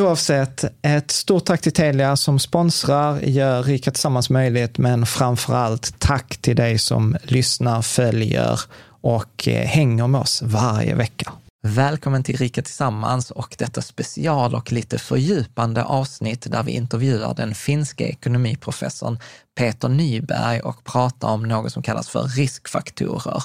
Oavsett, ett stort tack till Telia som sponsrar, gör Rika Tillsammans möjligt, men framför allt tack till dig som lyssnar, följer och eh, hänger med oss varje vecka. Välkommen till Rika Tillsammans och detta special och lite fördjupande avsnitt där vi intervjuar den finska ekonomiprofessorn Peter Nyberg och pratar om något som kallas för riskfaktorer.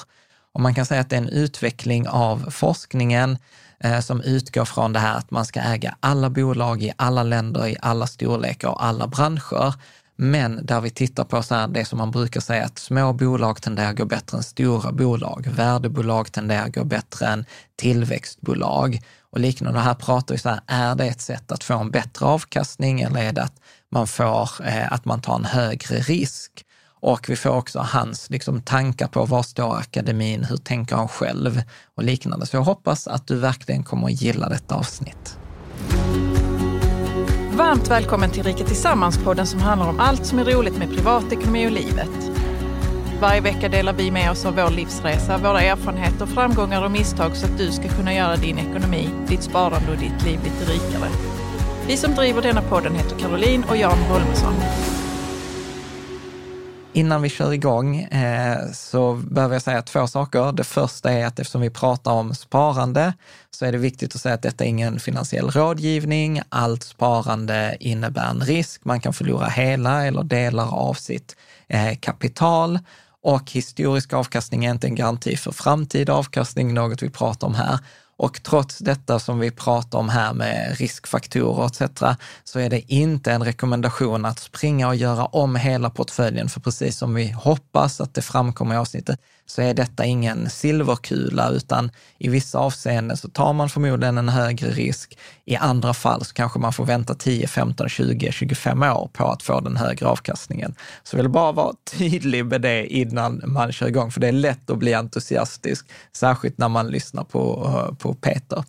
Och man kan säga att det är en utveckling av forskningen eh, som utgår från det här att man ska äga alla bolag i alla länder, i alla storlekar och alla branscher. Men där vi tittar på så här, det som man brukar säga att små bolag tenderar att gå bättre än stora bolag. Värdebolag tenderar att gå bättre än tillväxtbolag och liknande. Och här pratar vi så här, är det ett sätt att få en bättre avkastning eller är det att man får, eh, att man tar en högre risk? Och vi får också hans liksom, tankar på var står akademin, hur tänker han själv och liknande. Så jag hoppas att du verkligen kommer att gilla detta avsnitt. Varmt välkommen till Rika Tillsammans-podden som handlar om allt som är roligt med privatekonomi och livet. Varje vecka delar vi med oss av vår livsresa, våra erfarenheter, framgångar och misstag så att du ska kunna göra din ekonomi, ditt sparande och ditt liv lite rikare. Vi som driver denna podden heter Caroline och Jan Holmesson. Innan vi kör igång eh, så behöver jag säga två saker. Det första är att eftersom vi pratar om sparande så är det viktigt att säga att detta är ingen finansiell rådgivning. Allt sparande innebär en risk. Man kan förlora hela eller delar av sitt eh, kapital och historisk avkastning är inte en garanti för framtida avkastning, något vi pratar om här. Och trots detta som vi pratar om här med riskfaktorer etc. så är det inte en rekommendation att springa och göra om hela portföljen. För precis som vi hoppas att det framkommer i avsnittet så är detta ingen silverkula, utan i vissa avseenden så tar man förmodligen en högre risk. I andra fall så kanske man får vänta 10, 15, 20, 25 år på att få den högre avkastningen. Så jag vill bara vara tydlig med det innan man kör igång, för det är lätt att bli entusiastisk, särskilt när man lyssnar på, på Peter.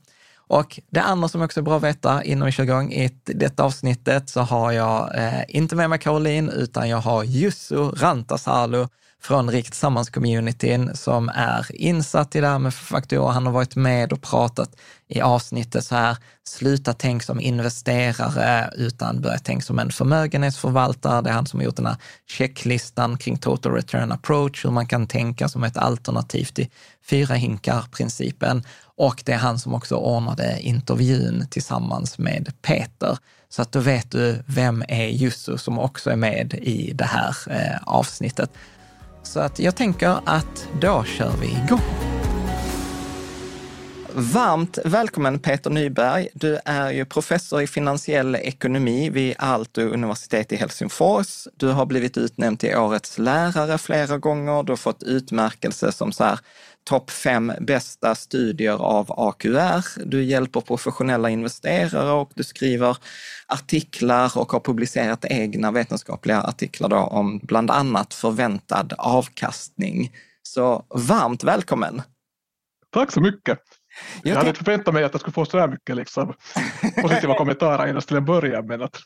Och det andra som också är bra att veta innan vi kör igång, i detta avsnittet så har jag eh, inte med mig Caroline, utan jag har Jussu Rantasalo från Rikt Tillsammans-communityn som är insatt i det här med faktorer. Han har varit med och pratat i avsnittet så här, sluta tänk som investerare utan börja tänk som en förmögenhetsförvaltare. Det är han som har gjort den här checklistan kring total return approach, hur man kan tänka som ett alternativ till fyra hinkar-principen. och det är han som också ordnade intervjun tillsammans med Peter. Så att då vet du vem är Jussu som också är med i det här eh, avsnittet. Så att jag tänker att då kör vi igång. Varmt välkommen Peter Nyberg. Du är ju professor i finansiell ekonomi vid Aalto universitet i Helsingfors. Du har blivit utnämnd till årets lärare flera gånger. Du har fått utmärkelse som så här topp fem bästa studier av AQR. Du hjälper professionella investerare och du skriver artiklar och har publicerat egna vetenskapliga artiklar då om bland annat förväntad avkastning. Så varmt välkommen! Tack så mycket! Jag, jag hade inte förväntat mig att jag skulle få så här mycket liksom, positiva kommentarer innan till en början, men att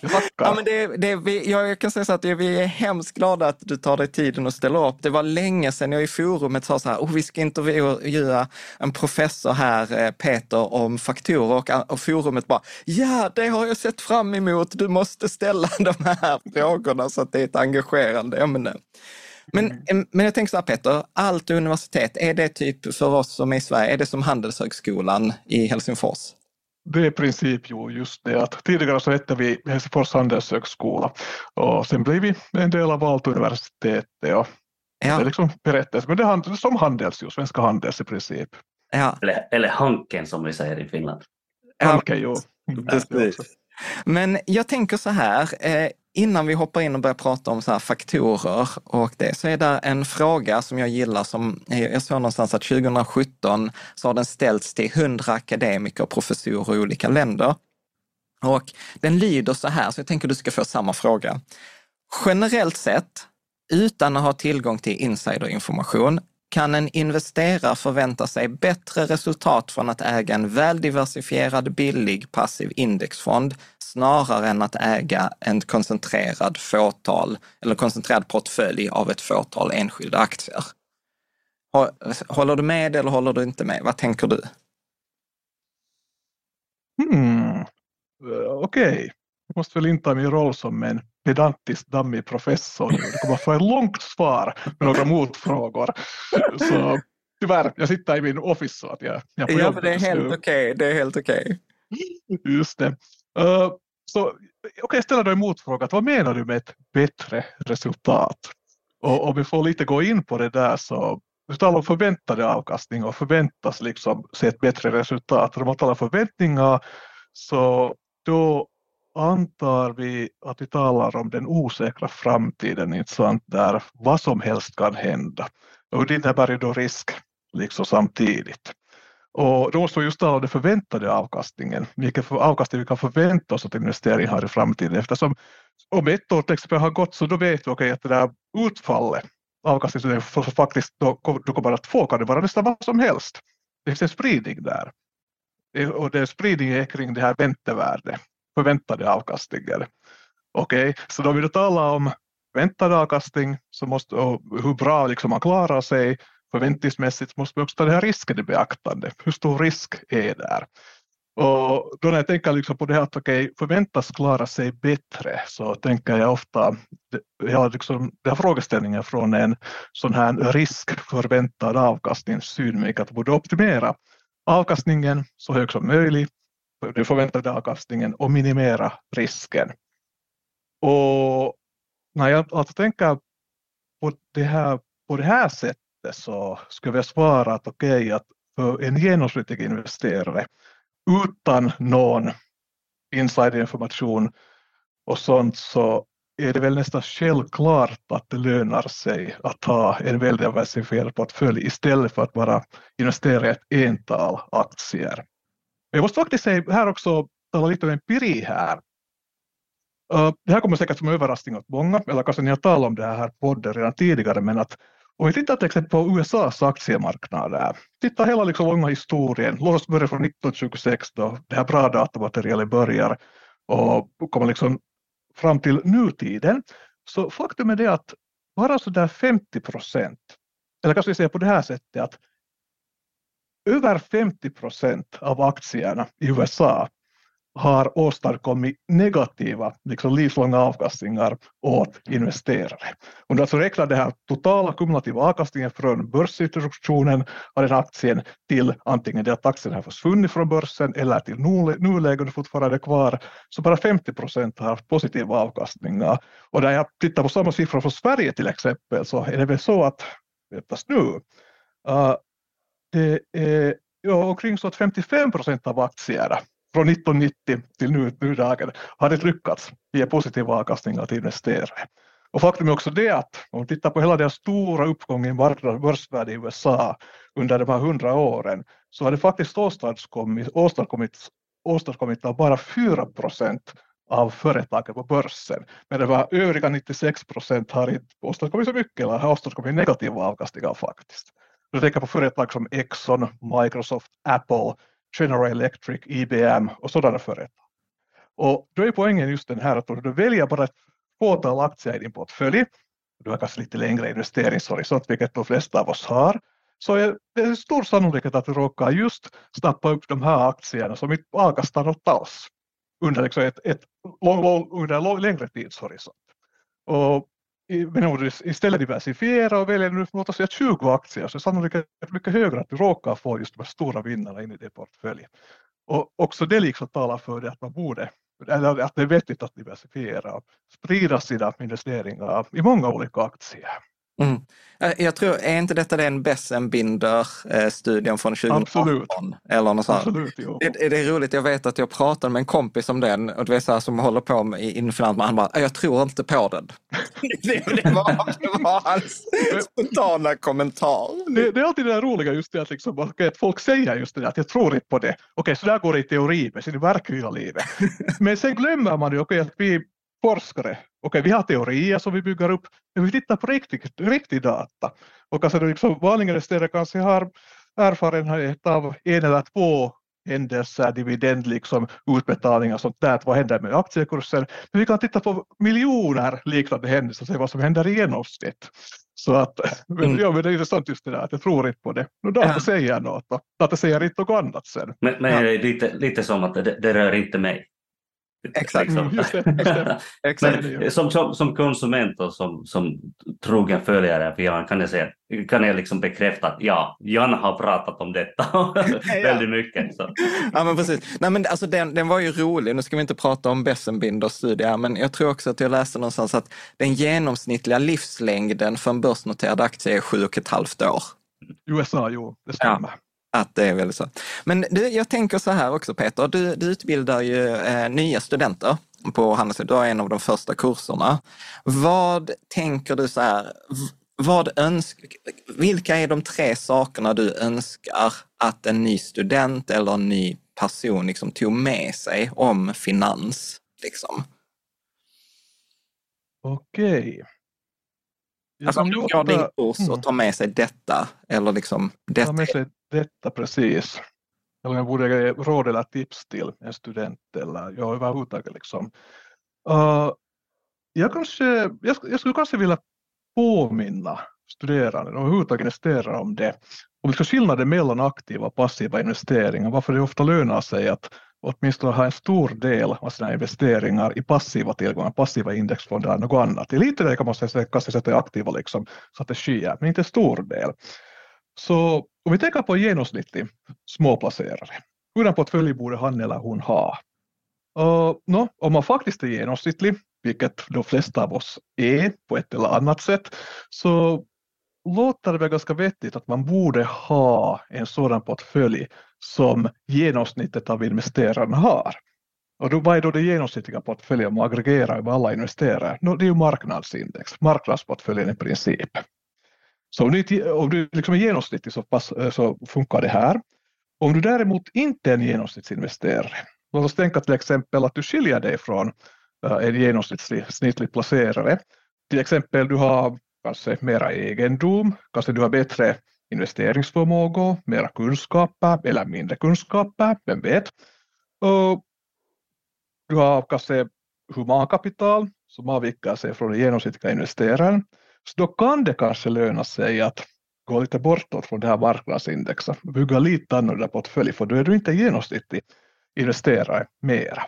jag tackar. Ja, men det, det, vi, jag kan säga så att vi är hemskt glada att du tar dig tiden och ställer upp. Det var länge sedan jag i forumet sa så här, oh, vi ska intervjua en professor här, eh, Peter, om faktorer och, och forumet bara, ja, det har jag sett fram emot. Du måste ställa de här frågorna så att det är ett engagerande ämne. Men, mm. men jag tänker så här Peter, allt universitet, är det typ för oss som är i Sverige, är det som Handelshögskolan i Helsingfors? Det är i princip ju just det att tidigare så hette vi Helsingfors handelshögskola och sen blev vi en del av Aalto universitet. Och ja. Det är liksom berättelse, men det är som Handels, ju, Svenska Handels i princip. Ja. Eller, eller Hanken som vi säger i Finland. Hanken, jo. Precis. Men jag tänker så här, eh, innan vi hoppar in och börjar prata om så här faktorer och det, så är det en fråga som jag gillar som, jag såg någonstans att 2017 så har den ställts till 100 akademiker och professorer i olika länder. Och den lyder så här, så jag tänker du ska få samma fråga. Generellt sett, utan att ha tillgång till insiderinformation, kan en investerare förvänta sig bättre resultat från att äga en väldiversifierad, billig passiv indexfond snarare än att äga en koncentrerad fåtal eller koncentrerad portfölj av ett fåtal enskilda aktier. Håller du med eller håller du inte med? Vad tänker du? Hmm. Okej, okay jag måste väl inta min roll som en pedantisk dammig professor. Det kommer att få ett långt svar med några motfrågor. Så tyvärr, jag sitter i min office så att jag, jag Ja, men det är helt okej. Okay. Det är helt okej. Okay. Just det. Uh, så okej, okay, ställa då en motfråga. Vad menar du med ett bättre resultat? Och om vi får lite gå in på det där så vi talar om förväntade avkastning och förväntas liksom se ett bättre resultat. Om man talar förväntningar så då antar vi att vi talar om den osäkra framtiden, inte sant, där vad som helst kan hända. Och det innebär ju då risk liksom samtidigt. Och då så just talar om den förväntade avkastningen, vilken avkastning vi kan förvänta oss att investering har i framtiden. Eftersom om ett år till exempel har gått så då vet vi okay, att det där utfallet, avkastningen som faktiskt då, då kommer att få kan det vara nästan vad som helst. Det finns en spridning där. Och det spridning är kring det här väntevärdet, förväntade avkastningen. Okej, okay, så då vill du tala om väntad avkastning så måste, och hur bra liksom man klarar sig förväntningsmässigt måste vi också ta den här risken i beaktande. Hur stor risk är där? Och då när jag tänker liksom på det här att okay, förväntas klara sig bättre så tänker jag ofta ja, liksom, den här frågeställningen från en sån här riskförväntad avkastningssynvinkel att borde optimera avkastningen så hög som möjligt, den förväntade avkastningen och minimera risken. Och när jag alltså tänker på det här på det här sättet så skulle jag svara att okej, okay, att för en genomsnittlig investerare utan någon insiderinformation och sånt så är det väl nästan självklart att det lönar sig att ha en väl diversifierad portfölj istället för att bara investera i ett ental aktier. Jag måste faktiskt säga här också, tala lite om empiri här. Det här kommer säkert som överraskning åt många, eller kanske ni har talat om det här podden redan tidigare, men att om vi tittar till exempel på USAs aktiemarknader, titta hela liksom långa historien, låt oss börja från 1926 då det här bra datamaterialet börjar och kommer liksom fram till nutiden. Så faktum är det att bara sådär 50 procent, eller kanske vi säger på det här sättet att över 50 procent av aktierna i USA har åstadkommit negativa liksom livslånga avkastningar åt investerare. Om du alltså räknar den här totala kumulativa avkastningen från börsintroduktionen av den aktien till antingen det att aktien har försvunnit från börsen eller till nuläget och fortfarande kvar, så bara 50 procent har haft positiva avkastningar. Och när jag tittar på samma siffror från Sverige till exempel så är det väl så att, väntas nu, uh, det är ja, omkring så att 55 procent av aktierna från 1990 till nu, nu dagen har det lyckats ge positiva avkastningar till investerare. Och faktum är också det att om vi tittar på hela den stora uppgången i börsvärde i USA under de här hundra åren så har det faktiskt åstadkommit, åstadkommit, åstadkommit av bara 4 procent av företagen på börsen. Men det var övriga 96 procent har inte åstadkommit så mycket eller har åstadkommit negativa avkastningar faktiskt. Du tänker på företag som Exxon, Microsoft, Apple, General Electric, IBM och sådana företag. Och då är poängen just den här att om du väljer bara ett fåtal aktier i din portfölj, du har kanske lite längre investeringshorisont, vilket de flesta av oss har, så är det en stor sannolikhet att du råkar just snappa upp de här aktierna som inte avkastar något alls under, liksom ett, ett lång, lång, under en lång, längre tidshorisont. Och men om du istället diversifierar och väljer nu, låt oss säga 20 aktier så är sannolikheten mycket högre att du råkar få just de här stora vinnarna in i din portfölj. Och också det liksom talar för det att man borde, eller att det är vettigt att diversifiera och sprida sina investeringar i många olika aktier. Mm. Jag tror, är inte detta den Bessenbinder-studien från 2018? Absolut. Eller något Absolut, jo. Det, det är roligt, jag vet att jag pratade med en kompis om den, och det är så här, som håller på med influens, han bara, jag tror inte på den. det, det, var, det var hans spontana kommentar. Det, det, är alltid det där roliga, just det att, liksom, att folk säger just det att jag tror inte på det. Okej, okay, så där går det i teori, men sen i verkliga livet. men sen glömmer man ju, okay, att vi forskare. Okej, vi har teorier som vi bygger upp, men vi tittar på riktig, riktig data. Och alltså liksom, vanliga investerare kanske har erfarenhet av en eller två händelser, dividend, liksom, utbetalningar och sånt där, vad händer med aktiekursen. Men vi kan titta på miljoner liknande händelser och se vad som händer i genomsnitt. Så att, mm. ja, men det är intressant just det där att jag tror inte på det. Nu data ja. säger något och data säger inte något annat sen. Men, men ja. lite, lite som att det, det rör inte mig. Exakt. Liksom. Just det, just det. Exakt. Men, som, som, som konsument och som, som trogen följare för Jan kan jag, säga, kan jag liksom bekräfta att ja, Jan har pratat om detta väldigt mycket. Så. Ja, men precis. Nej, men alltså, den, den var ju rolig. Nu ska vi inte prata om Bessenbinders studie här, men jag tror också att jag läste någonstans att den genomsnittliga livslängden för en börsnoterad aktie är sju och ett halvt år. USA, jo, det stämmer. Ja. Att det är väl så. Men du, jag tänker så här också Peter, du, du utbildar ju eh, nya studenter på Handelshögskolan, du har en av de första kurserna. Vad tänker du så här, vad önsk, vilka är de tre sakerna du önskar att en ny student eller en ny person liksom tog med sig om finans? Liksom? Okej. Alltså om du går din kurs och mm. tar med sig detta, eller liksom detta. Detta precis. Eller jag borde ge råd eller tips till en student eller ja, överhuvudtaget liksom. Uh, jag, kanske, jag, jag skulle kanske vilja påminna studerande och överhuvudtaget investerare om det. Om liksom skillnaden mellan aktiva och passiva investeringar, varför det ofta lönar sig att åtminstone ha en stor del av sina investeringar i passiva tillgångar, passiva indexfonder eller något annat. I lite det kan man säga, kanske sätta aktiva liksom, strategier, men inte en stor del. Så om vi tänker på en genomsnittlig småplacerare, hur en portfölj borde han eller hon ha? Uh, no, om man faktiskt är genomsnittlig, vilket de flesta av oss är på ett eller annat sätt, så låter det väl ganska vettigt att man borde ha en sådan portfölj som genomsnittet av investerarna har. Och då, vad är då det genomsnittliga portföljen om man aggregerar över alla investerare? No, det är ju marknadsindex, marknadsportföljen i princip. Så om du, om du liksom är genomsnittlig så, pass, eh, så funkar det här. Om du däremot inte är en genomsnittsinvesterare, låt oss tänka till exempel att du skiljer dig från eh, en genomsnittlig placerare. Till exempel du har kanske mera egendom, kanske du har bättre investeringsförmåga, mera kunskaper eller mindre kunskaper, vem vet. Och du har kanske humankapital som avviker sig från den genomsnittliga investeraren. Så då kan det kanske löna sig att gå lite bortåt från det här marknadsindexet, bygga lite annorlunda portfölj, för då är du inte genomsnittlig investerare mera.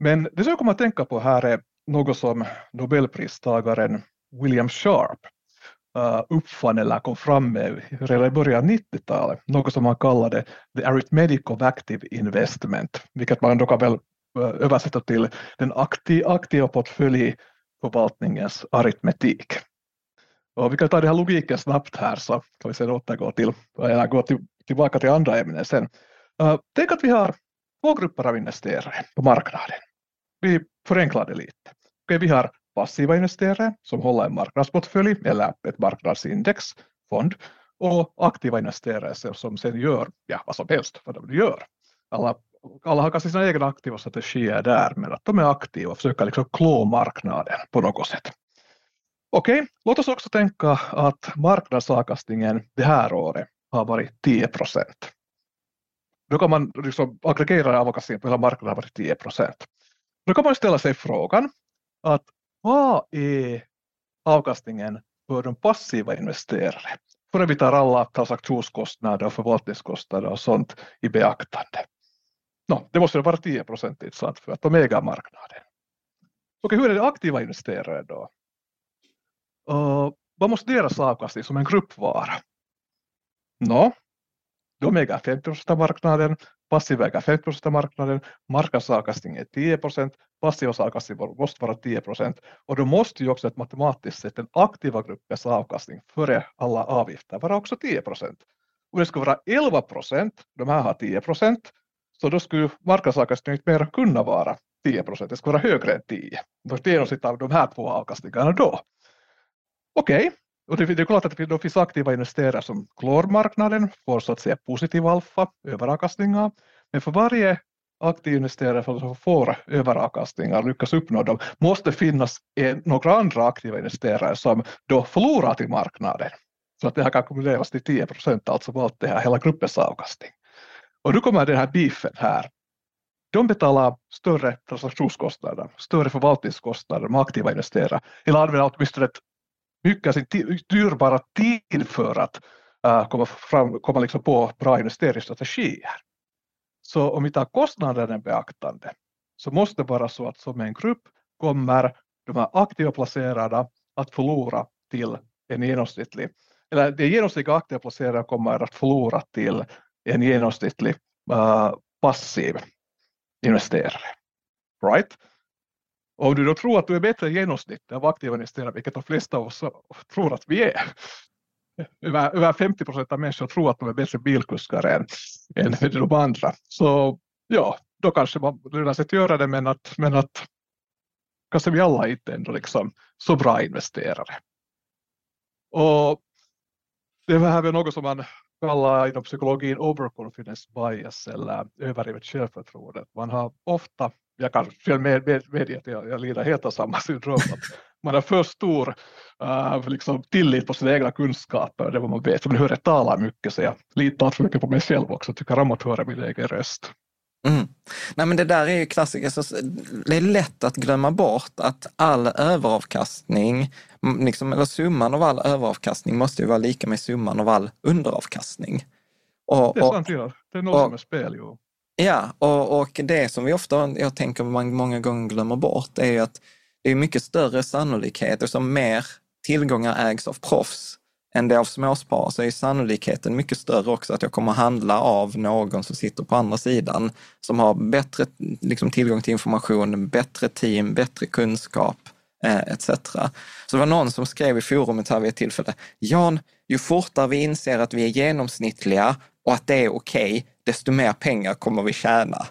Men det som jag kommer att tänka på här är något som Nobelpristagaren William Sharp eh, uppfann eller kom fram med redan i början av 90-talet, något som han kallade the arithmetic of active investment, vilket man då kan väl eh, översätta till den aktiva portföljförvaltningens aritmetik. Och vi kan ta den här logiken snabbt här så kan vi sedan återgå till, eller gå till, tillbaka till andra ämnen sen. Uh, tänk att vi har två grupper av investerare på marknaden. Vi förenklar det lite. Okay, vi har passiva investerare som håller en marknadsportfölj eller ett marknadsindex, fond, och aktiva investerare som sen gör ja, vad som helst vad de gör. Alla, alla har kanske sina egna aktiva strategier där, men att de är aktiva och försöker liksom klå marknaden på något sätt. Okej, okay, låt oss också tänka att marknadsavkastningen det här året har varit 10 procent. Då kan man liksom aggregera avkastningen på hela marknaden har varit 10 procent. Då kan man ställa sig frågan att vad är avkastningen för de passiva investerare? Före vi tar alla transaktionskostnader och förvaltningskostnader och sånt i beaktande. No, det måste vara 10 procent sant för att de äger marknaden. Okej, hur är det aktiva investerare då? Uh, vad måste deras avkastning som en grupp vara? No, de äger 50 procent av marknaden, passiva äger 50 procent av marknaden, marknadsavkastning är 10 procent, passiva avkastning måste vara 10 procent och då måste ju också ett matematiskt sett den aktiva gruppens avkastning före alla avgifter vara också 10 procent. Om det skulle vara 11 procent, de här har 10 procent, så då skulle marknadsavkastningen inte mer kunna vara 10 procent, det skulle vara högre än 10. Det är genomsnitt av de här två avkastningarna då. Okej, okay. Och det, det är klart att det finns aktiva investerare som klår marknaden, får så att säga positiv alfa, överavkastningar. Men för varje aktiv investerare som får överavkastningar, lyckas uppnå dem, måste finnas en, några andra aktiva investerare som då förlorar till marknaden. Så att det här kan ackumuleras till 10 procent, alltså allt det här, hela gruppens avkastning. Och nu kommer den här beefen här. De betalar större transaktionskostnader, större förvaltningskostnader, de aktiva investerare, eller använder åtminstone ett mycket sin dyrbara tid för att uh, äh, komma, fram, komma liksom på bra investeringsstrategier. Så om vi tar kostnaderna i beaktande så måste det vara så att som en grupp kommer de här aktiva placerarna att förlora till en genomsnittlig, eller de genomsnittliga aktiva placerarna kommer att förlora till en genomsnittlig uh, passiv investerare. Right? Och om du då tror att du är bättre än genomsnittet av aktiva investerare, vilket de flesta av oss tror att vi är, över, över 50 procent av människor tror att de är bättre bilkuskar än, än de andra. Så ja, då kanske man lönar sig att göra det, men att, men att kanske vi alla inte ändå liksom så bra investerare. Och det här är något som man kallar inom psykologin overconfidence bias eller överdrivet självförtroende. Man har ofta jag kan själv med, med, medge att jag, jag lider helt av samma syndrom. man har för stor uh, liksom, tillit på sina egna kunskaper, det är vad man vet. Man hör jag tala mycket så jag litar för mycket på mig själv också, tycker om att höra min egen röst. Mm. Nej, men det där är ju klassiker. det är lätt att glömma bort att all överavkastning, liksom, eller summan av all överavkastning måste ju vara lika med summan av all underavkastning. Och, det är sant, ja. Det är något som är spel. Jo. Ja, och, och det som vi ofta, jag tänker man många gånger glömmer bort, är ju att det är mycket större sannolikhet, som mer tillgångar ägs av proffs än det av småsparare, så är sannolikheten mycket större också att jag kommer handla av någon som sitter på andra sidan, som har bättre liksom, tillgång till information, bättre team, bättre kunskap eh, etc. Så det var någon som skrev i forumet här vid ett tillfälle, Jan, ju fortare vi inser att vi är genomsnittliga och att det är okej, okay, desto mer pengar kommer vi tjäna.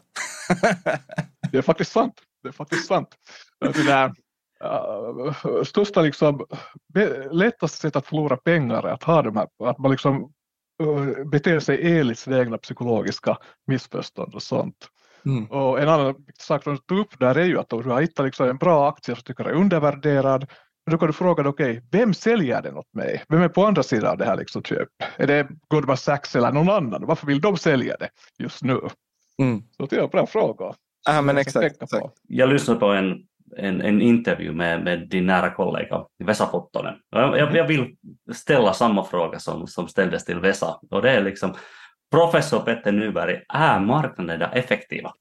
det är faktiskt sant. Det är faktiskt sant. Det där, uh, största liksom, lättaste sättet att förlora pengar är att ha de här, att man liksom uh, beter sig enligt sina egna psykologiska missförstånd och sånt. Mm. Och en annan sak som du tog upp där är ju att om du har hittat liksom en bra aktie som du tycker är undervärderad då kan du fråga dig, okej, okay, vem säljer den åt mig? Vem är på andra sidan av det här liksom köp? Är det Goldman Sachs eller någon annan? Varför vill de sälja det just nu? Mm. Så det är en bra fråga. Ja, men exakt, exakt. Jag lyssnade på en, en, en intervju med, med din nära kollega Vesa Fottonen. Jag, jag, vill ställa samma fråga som, som ställdes till Vesa och det är liksom Professor Petter Nyberg, är marknaderna effektiva?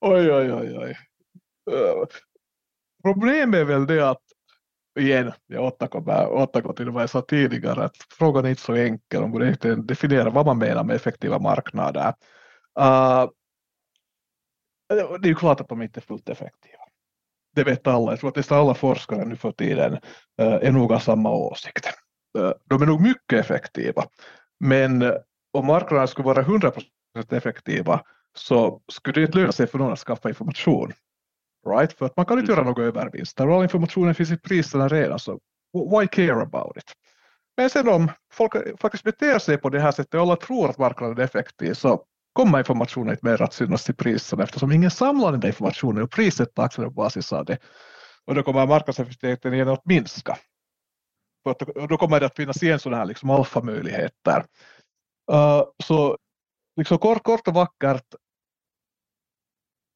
Oj, oj, oj, oj. Problemet är väl det att, igen, jag återkommer, återgår till vad jag sa tidigare, att frågan är inte så enkel, man borde definiera vad man menar med effektiva marknader. Uh, det är ju klart att de inte är fullt effektiva. Det vet alla, jag tror att nästan alla forskare nu för tiden uh, är nog av samma åsikt. Uh, de är nog mycket effektiva, men om marknaderna skulle vara 100% effektiva så skulle det inte löna sig för någon att skaffa information. Right? För att man kan inte göra några övervinster. All informationen finns i priserna redan, så why care about it? Men sen om folk faktiskt beter sig på det här sättet och alla tror att marknaden är effektiv så kommer informationen inte mer att synas i priserna eftersom ingen samlar den där informationen och priset på aktiebasis på basis av det. Och då kommer marknadseffektiviteten igen att minska. Och då kommer det att finnas igen sådana här liksom alfamöjligheter. Uh, så liksom kort, kort och vackert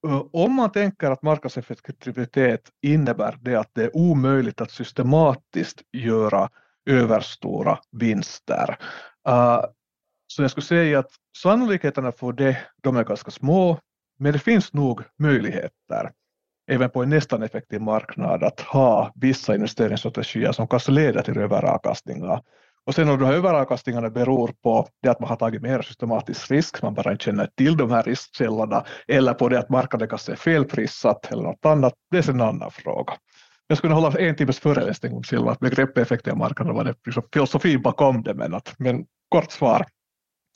eh, om man tänker att marknadseffektivitet innebär det att det är omöjligt att systematiskt göra överstora vinster. Eh, så jag skulle säga att sannolikheterna för det de är ganska små, men det finns nog möjligheter även på en nästan effektiv marknad att ha vissa investeringsstrategier som kanske leder till överavkastningar. Och sen om de här överavkastningarna beror på det att man har tagit mer systematisk risk, man bara inte känner till de här riskkällorna, eller på det att marknaden kanske är felprissatt eller något annat, det är en annan fråga. Jag skulle hålla en timmes föreläsning om själva begreppet effektiva marknader, vad det liksom filosofin bakom det, men, att, men kort svar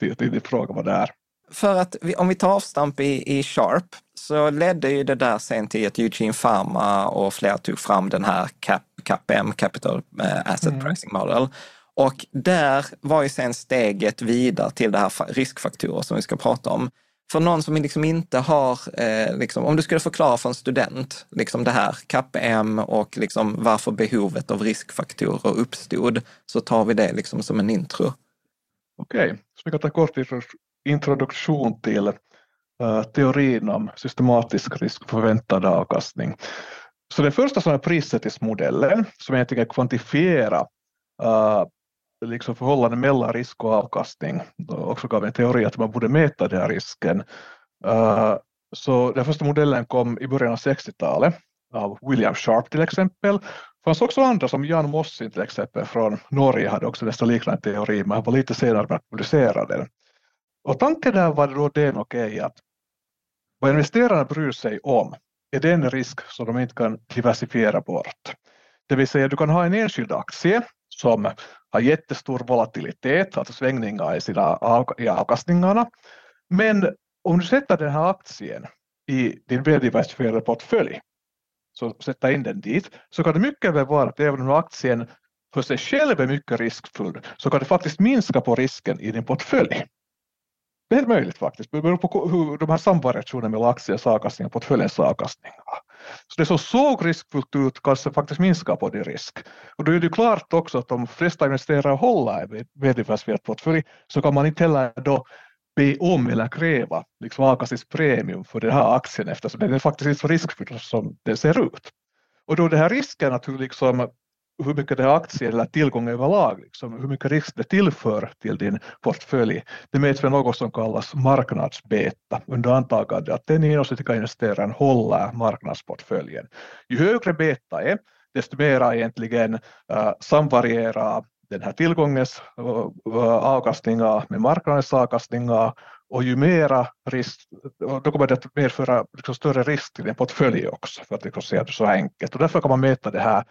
till, till din fråga vad det är. För att om vi tar avstamp i, i Sharp så ledde ju det där sen till att Eugene Pharma och flera tog fram den här CAP, CAPM, Capital eh, Asset mm. Pricing Model. Och där var ju sen steget vidare till det här riskfaktorer som vi ska prata om. För någon som liksom inte har, eh, liksom, om du skulle förklara för en student, liksom det här CAPM och liksom varför behovet av riskfaktorer uppstod, så tar vi det liksom som en intro. Okej, okay. så vi kan ta kort introduktion till uh, teorin om systematisk risk förväntad avkastning. Så den första sådana prissättningsmodellen som egentligen kvantifierar uh, eh, liksom förhållande mellan risk och avkastning. Också gav en teori att man borde mäta den här risken. Uh, så den första modellen kom i början av 60-talet av William Sharp till exempel. Det fanns också andra som Jan Mossin till exempel från Norge hade också nästan liknande teori men han var lite senare med att publicera den. Och tanken där var då den okej okay, att vad investerarna bryr sig om är den risk som de inte kan diversifiera bort. Det vill säga du kan ha en enskild aktie som har jättestor volatilitet, alltså svängningar i, sina i avkastningarna. Men om du sätter den här aktien i din väldiversifierade portfölj, så sätta in den dit, så kan det mycket väl vara att även om aktien för sig själv är mycket riskfull, så kan det faktiskt minska på risken i din portfölj. Det är helt möjligt faktiskt, det beror på hur de här samvariationerna mellan aktiens avkastning och portföljens avkastning. Så det som såg riskfullt ut kanske faktiskt minskar på din risk. Och då är det klart också att de flesta investerare håller en vd-diversifierad portfölj så kan man inte heller då be om eller kräva liksom avkastningspremium för den här aktien eftersom den är faktiskt inte så riskfylld som den ser ut. Och då den här risken att hur, liksom, hur mycket det här aktier eller tillgång överlag, liksom, hur mycket risk det tillför till din portfölj, det mäts med något som kallas marknadsbeta under antagande att den genomsnittliga investeraren håller marknadsportföljen. Ju högre beta är, desto mer egentligen uh, samvarierar den här tillgångens avkastningar med marknadens avkastningar och ju mera risk, då kommer det att medföra liksom större risk till en portfölj också, för att liksom se det så enkelt. Och därför kan man mäta det här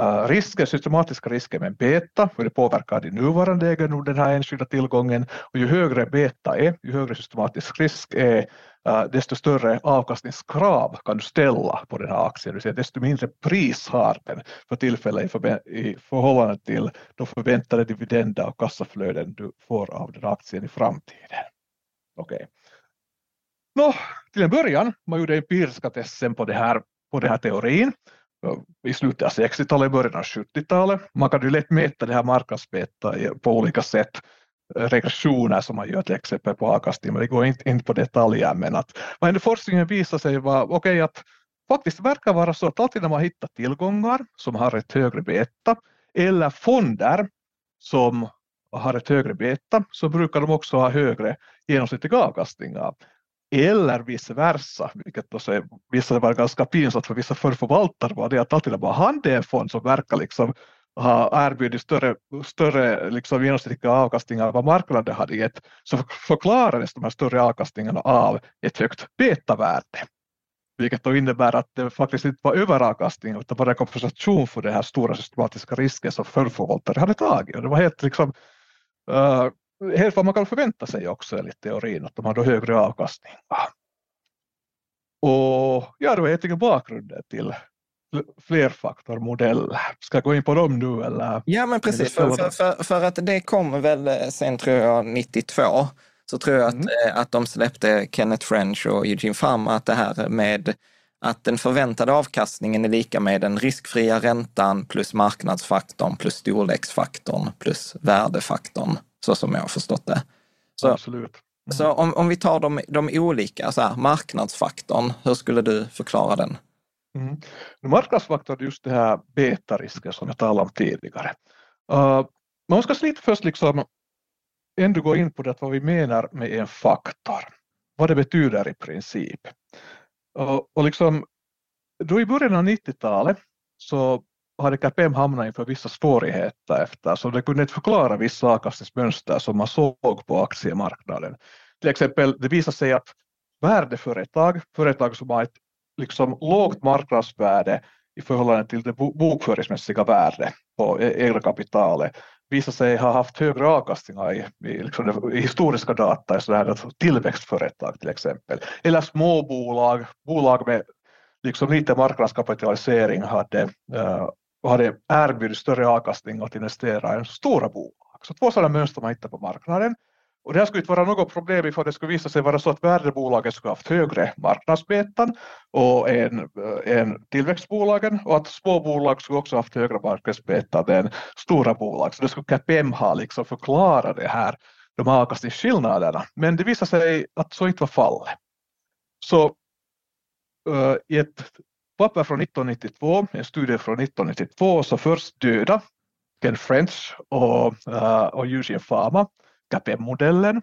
Uh, risker, systematiska risker med beta, hur det påverkar din nuvarande egendom, den här enskilda tillgången. Och ju högre beta är, ju högre systematisk risk är, uh, desto större avkastningskrav kan du ställa på den här aktien. Det desto mindre pris har den för tillfället i, förhållande till de förväntade dividender och kassaflöden du får av den aktien i framtiden. Okej. Okay. Nå, till en början, man gjorde empiriska testen på det här, på den här teorin i slutet av 60-talet, början av 70-talet. Man kan ju lätt mäta det här marknadsbeta på olika sätt regressioner som man gör till exempel på avkastning, men det går inte in på detaljer. Men att vad forskningen visar sig vara okej okay, att faktiskt verkar vara så att alltid när man hittar tillgångar som har ett högre beta eller fonder som har ett högre beta så brukar de också ha högre genomsnittliga avkastningar. Eller vice versa, vilket då så visade vara ganska pinsamt för vissa förvaltare var det att alltid bara hade en fond som verkar liksom ha erbjudit större, större liksom genomsnittliga avkastningar än vad marknaden hade gett, så förklarades de här större avkastningarna av ett högt betavärde. Vilket då innebär att det faktiskt inte var överavkastning utan bara kompensation för den här stora systematiska risken som förförvaltare hade tagit. Och det var helt, liksom, uh, helt vad man kan förvänta sig också enligt teorin, att de hade högre avkastning. Och ja, det var egentligen bakgrunden till flerfaktormodell. Ska jag gå in på dem nu eller? Ja men precis, för, för, för, för, att det kom väl eh, sen tror jag 92 så tror jag att, mm. Eh, att de släppte Kenneth French och Eugene Fram att det här med att den förväntade avkastningen är lika med den riskfria räntan plus marknadsfaktorn plus storleksfaktorn plus värdefaktorn, så som jag har förstått det. Så, Absolut. Mm. Så om, om vi tar de, de olika, så här, marknadsfaktorn, hur skulle du förklara den? Mm. Marknadsfaktorn är just det här betarisken som jag talade om tidigare. Uh, man ska lite först liksom ändå gå in på det vad vi menar med en faktor. Vad det betyder i princip. Och, och liksom, då i början av 90-talet så hade KPM hamnat inför vissa svårigheter eftersom det kunde inte förklara vissa avkastningsmönster som man såg på aktiemarknaden. Till exempel, det visade sig att värdeföretag, företag som har ett liksom lågt marknadsvärde i förhållande till det bokföringsmässiga värdet på e-, egna kapitalet visat sig ha haft högre avkastningar i, i, liksom, i historiska data, så tillväxtföretag till exempel, eller småbolag, bolag med liksom lite marknadskapitalisering hade, uh, hade erbjudit större avkastning att investera än stora bolag. Så två sådana mönster man hittar på marknaden. Och det här skulle inte vara något problem ifall det skulle visa sig vara så att värdebolagen skulle haft högre marknadsbetan och än, än tillväxtbolagen och att småbolag skulle också haft högre marknadsbetan än stora bolag. Så det skulle KPM ha liksom förklarat det här, de här avkastningsskillnaderna. Men det visade sig att så inte var fallet. Så uh, i ett papper från 1992, en studie från 1992, så först döda Ken French och, uh, och Eugene Fama KPM-modellen.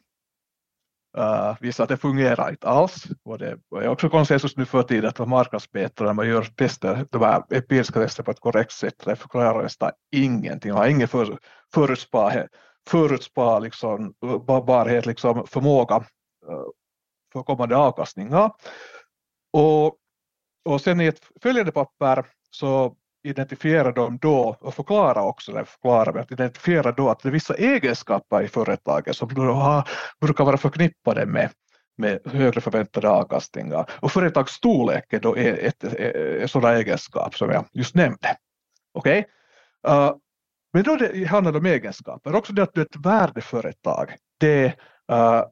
Uh, eh, visar att det fungerar inte alls. Och det är också konsensus nu för tiden att marknadsbetare, när man gör tester, de här empiriska tester på ett korrekt sätt, det förklarar nästan ingenting. Man har ingen för, förutspåbarhet, förutspå liksom, barhet, liksom förmåga uh, för kommande avkastningar. Och, och sen i ett följande papper så identifiera dem då och förklara också, eller förklara att identifiera då att det är vissa egenskaper i företaget som då har, brukar vara förknippade med, med högre förväntade avkastningar. Och företagsstorlek är då ett, ett, ett sådana egenskap som jag just nämnde. Okej? Okay? Uh, men då det handlar det om egenskaper, också det att du är ett värdeföretag, det är uh,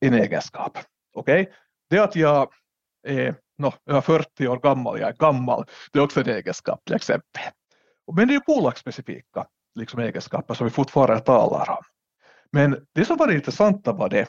en egenskap. Okej? Okay? Det att jag är no, jag är 40 år gammal, jag är gammal, det är också en egenskap till exempel. Men det är bolagsspecifika liksom egenskaper som vi fortfarande talar om. Men det som var det intressanta var det,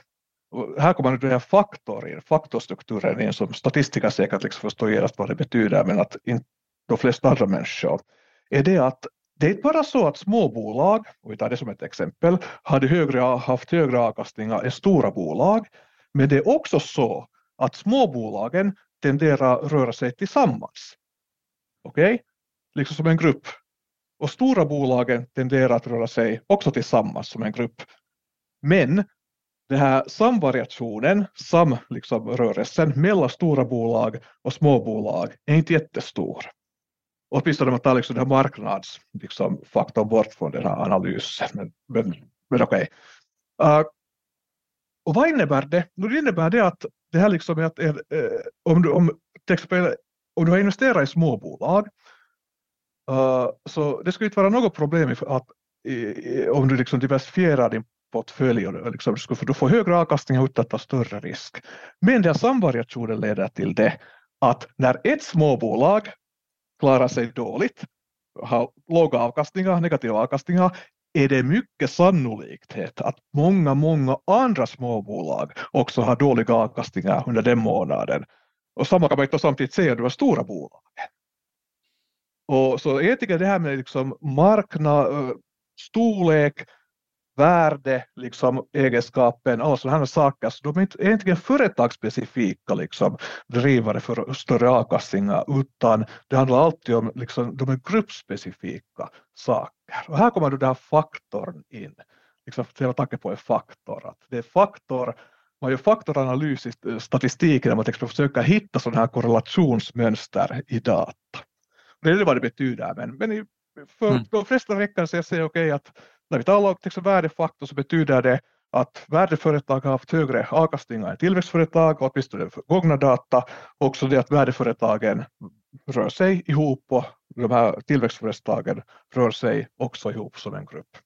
och här kommer den här faktorin, faktorstrukturen in som statistiker säkert liksom förstår genast vad det betyder, men att inte de flesta andra människor, är det att det är inte bara så att småbolag, och vi tar det som ett exempel, hade högre, haft högre avkastningar än stora bolag, men det är också så att småbolagen tenderar att röra sig tillsammans. Okej? Okay? Liksom som en grupp. Och stora bolagen tenderar att röra sig också tillsammans som en grupp. Men den här samvariationen, samrörelsen liksom mellan stora bolag och småbolag är inte jättestor. Åtminstone om man tar liksom den här marknadsfaktorn liksom, bort från den här analysen. Men, men, men okej. Okay. Uh, och vad innebär det? Det innebär det att det här liksom är att eh, om, du, om, till exempel, om du har investerat i småbolag uh, så det skulle inte vara något problem att i, om du liksom diversifierar din portfölj och liksom, för du får högre avkastning utan att ta större risk. Men den samvariationen leder till det att när ett småbolag klarar sig dåligt, har låga avkastningar, negativa avkastningar, är det mycket sannolikt att många, många andra småbolag också har dåliga avkastningar under den månaden. Och samma kan man inte samtidigt säga om de stora bolagen. Och så egentligen det här med liksom marknad, eh, storlek, värde, liksom egenskapen, alla sådana här saker. Så de är inte egentligen företagsspecifika liksom, drivare för större avkastningar, utan det handlar alltid om, liksom, de är gruppspecifika saker. Och här kommer då den här faktorn in. Liksom, hela tanken på en faktor. Att det är faktor man gör faktoranalys i statistiken där man liksom försöker hitta sådana här korrelationsmönster i data. Det är vad det betyder, men, men för mm. de flesta räcker det att säga okej okay, att när vi talar om liksom värdefaktor så betyder det att värdeföretag har haft högre avkastningar än tillväxtföretag, åtminstone för gångna data, också det att värdeföretagen rör sig ihop och de här tillväxtföretagen rör sig också ihop som en grupp.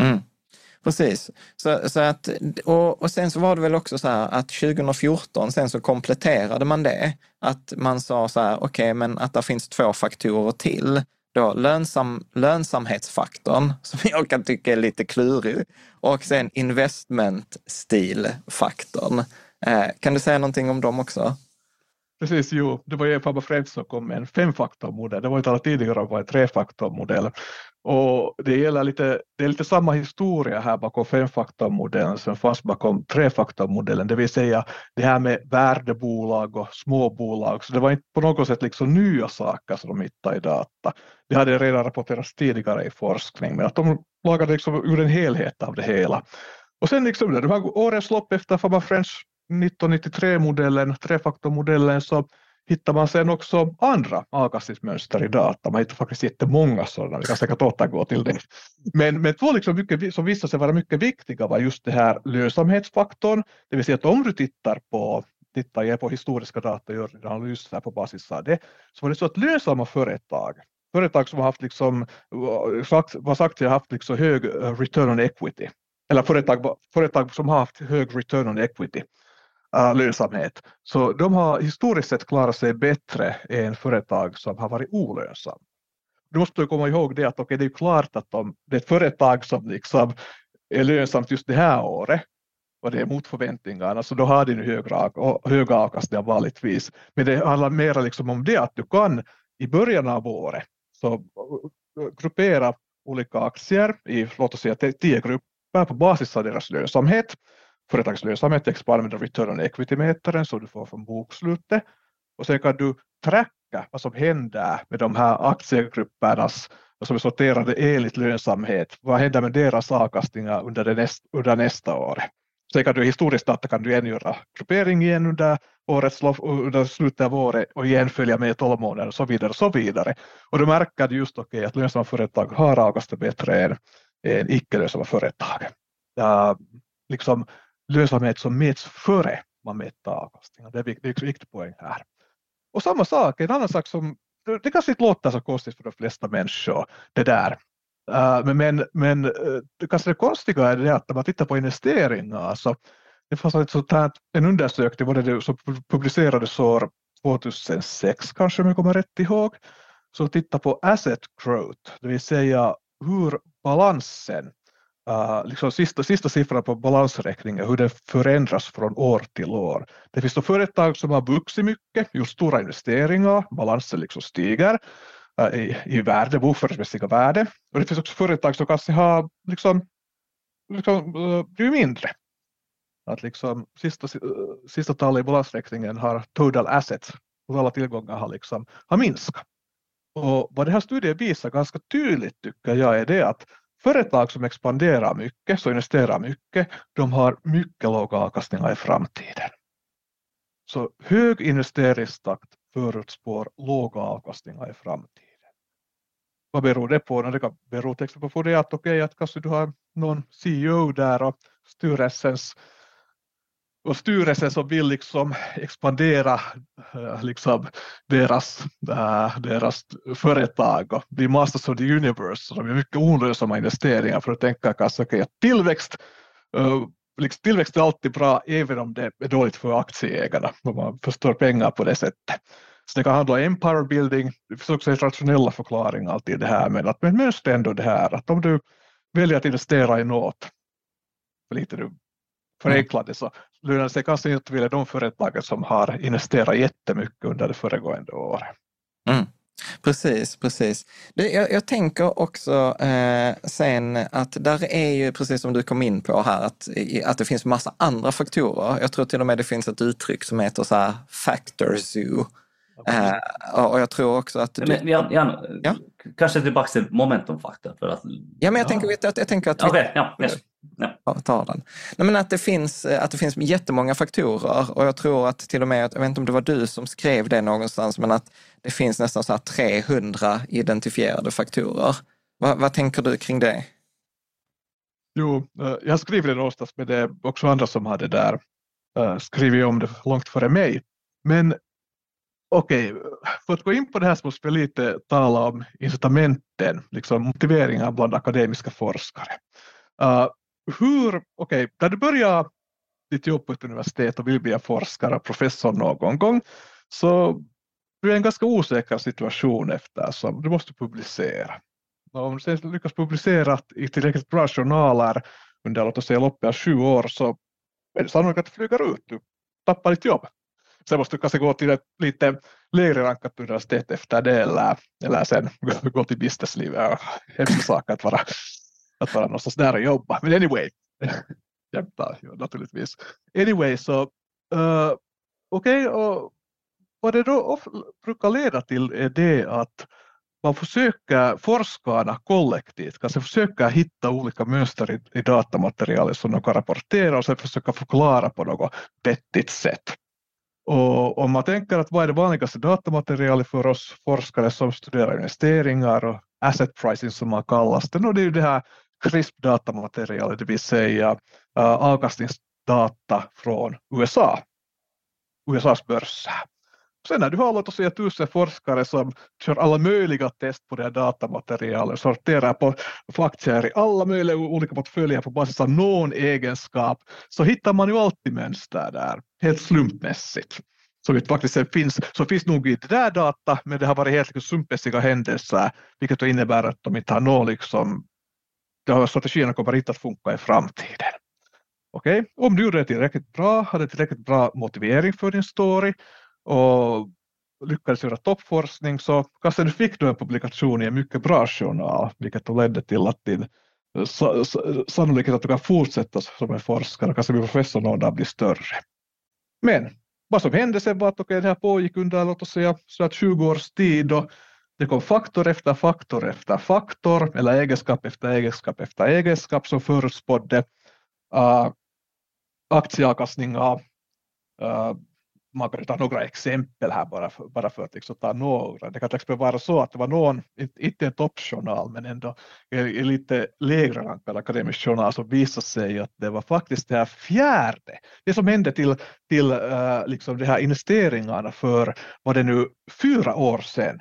Mm. Precis. Så, så att, och, och sen så var det väl också så här att 2014, sen så kompletterade man det. Att man sa så här, okej, okay, men att det finns två faktorer till. Då lönsam, lönsamhetsfaktorn, som jag kan tycka är lite klurig, och sen investmentstilfaktorn. Eh, kan du säga någonting om dem också? Precis, jo, det var ju Fabba Fred som kom med en femfaktormodell. Det var inte alla tidigare om en trefaktormodell. Och det, gäller lite, det är lite samma historia här bakom femfaktormodellen som fanns bakom trefaktormodellen, det vill säga det här med värdebolag och småbolag. Så det var inte på något sätt liksom nya saker som de hittade i data. Det hade redan rapporterats tidigare i forskning, men att de lagade liksom ur en helhet av det hela. Och sen liksom de här årens lopp efter Fabba French 1993-modellen, trefaktormodellen, så hittar man sen också andra avkastningsmönster i data. Man hittar faktiskt jättemånga sådana, vi kan säkert återgå till det. Men, men två liksom mycket, som visade sig vara mycket viktiga var just det här lönsamhetsfaktorn, det vill säga att om du tittar på tittar på historiska data och gör analyser på basis av det, så var det så att lönsamma företag, företag som har haft liksom, vad sagt, har haft liksom hög return on equity, eller företag, företag som har haft hög return on equity, uh, lönsamhet. Så de har historiskt sett klarat sig bättre än företag som har varit olönsamma. Du måste komma ihåg det att okay, det är klart att om det är ett företag som liksom är lönsamt just det här året och det är mot förväntningarna, så då har de höga, höga avkastningar vanligtvis. Men det handlar mer liksom om det att du kan i början av året så gruppera olika aktier i låt oss säga tio grupper på basis av deras lönsamhet företagets lönsamhet, jag return on equity-mätaren som du får från bokslutet. Och sen kan du tracka vad som händer med de här aktiegruppernas som är sorterade enligt lönsamhet. Vad händer med deras avkastningar under, näst, under nästa år? Sen kan du historiskt data kan du igen göra gruppering igen under årets under slutet av året och igen följa med 12 månader och så vidare och så vidare. Och då märker du just okay, att lönsamma företag har avkastat bättre än, än icke lönsamma företag. Ja, liksom, lönsamhet som mäts före man mäter avkastningen. Det är en viktig poäng här. Och samma sak, en annan sak som, det kanske inte låter så konstigt för de flesta människor, det där. Eh, men men, men det kanske det konstiga är det att när man tittar på investeringar så det fanns ett sånt här, en undersökning var det som publicerades år 2006 kanske om jag kommer rätt ihåg, som tittar på asset growth, det vill säga hur balansen Uh, liksom sista, sista siffran på balansräkningen, hur den förändras från år till år. Det finns då företag som har vuxit mycket, gjort stora investeringar, balansen liksom stiger uh, i, i värde, bokföringsmässiga värde. Och det finns också företag som kanske har liksom, liksom, uh, blivit mindre. Att liksom sista, sista talet i balansräkningen har total assets, alla tillgångar har, liksom, har minskat. Och vad den här studien visar ganska tydligt tycker jag är det att företag som expanderar mycket, så investerar mycket, de har mycket låga avkastningar i framtiden. Så hög investeringstakt förutspår låga avkastningar i framtiden. Vad beror det på? Det kan bero till exempel på det att, okay, att kanske du har någon CEO där och styrelsens och styrelsen som vill liksom expandera eh, liksom deras, äh, deras företag och bli masters of the universe. De gör mycket olönsamma investeringar för att tänka kanske okay, att tillväxt, uh, liksom, tillväxt är alltid bra även om det är dåligt för aktieägarna om man förstår pengar på det sättet. Så det kan handla om empire building, det finns också rationella förklaringar till det här men att men mönstret ändå det här att om du väljer att investera i något lite nu förenklade så lönar sig kanske inte vilja de företagen som har investerat jättemycket under det föregående året. Mm. Precis, precis. Du, jag, jag, tänker också eh, sen att där är ju, precis som du kom in på här, att, att det finns massa andra faktorer. Jag tror till och med det finns ett uttryck som heter så här factor zoo. Eh, och jag tror också att... Du, men, Jan, Jan ja? kanske tillbaka till momentumfaktor. För att, ja, men jag, ja. Tänker, jag, jag tänker att... Okej, okay, ja. Yes. Ja. Ta den. Nej, men att, det finns, att det finns jättemånga faktorer och jag tror att till och med, jag vet inte om det var du som skrev det någonstans, men att det finns nästan så 300 identifierade faktorer. Va, vad tänker du kring det? Jo, eh, jag skriver det någonstans, men det är också andra som har det där uh, skrivit om det långt före mig. Men okej, okay, för att gå in på det här så måste vi lite tala om incitamenten, liksom motiveringar bland akademiska forskare. Uh, hur, okej, okay, när du börjar ditt jobb på ett universitet och vill bli forskare och professor någon gång, så du är en ganska osäker situation eftersom du måste publicera. Och om du sen lyckas publicera i tillräckligt bra journaler under låt oss säga loppet av sju år så är det sannolikt att du flyger ut, du tappar ditt jobb. Sen måste du kanske gå till ett lite lägre rankat universitet efter det eller, eller sen gå till businesslivet. Hemska sak att vara, att vara någonstans där och jobba. Men anyway, jämtar naturligtvis. Anyway, så uh, okej, okay, och vad det då brukar leda till är det att man försöker, forskarna kollektivt, kanske försöker hitta olika mönster i, i datamaterialet som de kan rapportera och sen försöka förklara på något vettigt sätt. Och om man tänker att vad är det vanligaste datamaterialet för oss forskare som studerar investeringar och asset pricing som man kallas det, det är ju det här CRISP-datamaterialet, det vill säga äh, avkastningsdata från USA, USAs börser. Sen när du har låt oss säga tusen forskare som kör alla möjliga test på det här datamaterialet, sorterar på, aktier i alla möjliga olika portföljer på basis av någon egenskap, så hittar man ju alltid mönster där, helt slumpmässigt. Så det faktiskt finns, så finns nog inte där data, men det har varit helt liksom slumpmässiga händelser, vilket då innebär att de inte har någon liksom, strategierna kommer inte att funka i framtiden. Okej, okay? om du gjorde det tillräckligt bra, hade tillräckligt bra motivering för din story och lyckades göra toppforskning så kanske du fick då en publikation i en mycket bra journal, vilket då ledde till att din sannolikhet att du kan fortsätta som en forskare, kanske bli professor någon dag blir större. Men vad som hände sen var att okay, det här pågick under låt oss säga så att 20 års tid och det kom faktor efter faktor efter faktor eller egenskap efter egenskap efter egenskap som förutspådde äh, uh, aktieavkastningar uh, äh, man kan ta några exempel här bara för, bara för att liksom ta några. Det kan till exempel vara så att det var någon, inte en toppjournal, men ändå en lite lägre rankad akademisk journal som visade sig att det var faktiskt det här fjärde, det som hände till, till uh, liksom de här investeringarna för, var det nu fyra år sedan,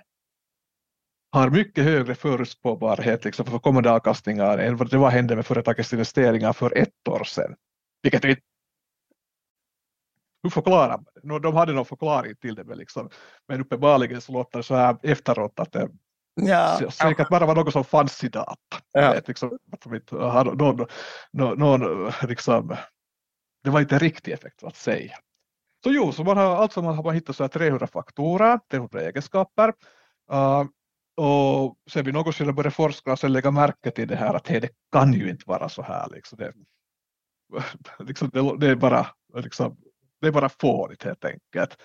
har mycket högre förutspåbarhet liksom för kommande avkastningar än vad det var hände med företagets investeringar för ett år sedan. Vilket hur förklarar man det? De hade någon förklaring till det, men, liksom, men uppenbarligen så låter det så här efteråt att det ja. säkert bara var något som fanns i data. Ja. Vet, liksom, någon, någon, någon, liksom, det var inte riktig effekt att säga. Så jo, så man har, alltså man har hittat så här 300 faktorer, 300 egenskaper. Uh, och sen vid något skede började forskarna sen lägga märke till det här att hey, det kan ju inte vara så här. Liksom det, liksom det, det är bara liksom, det är bara fånigt helt enkelt.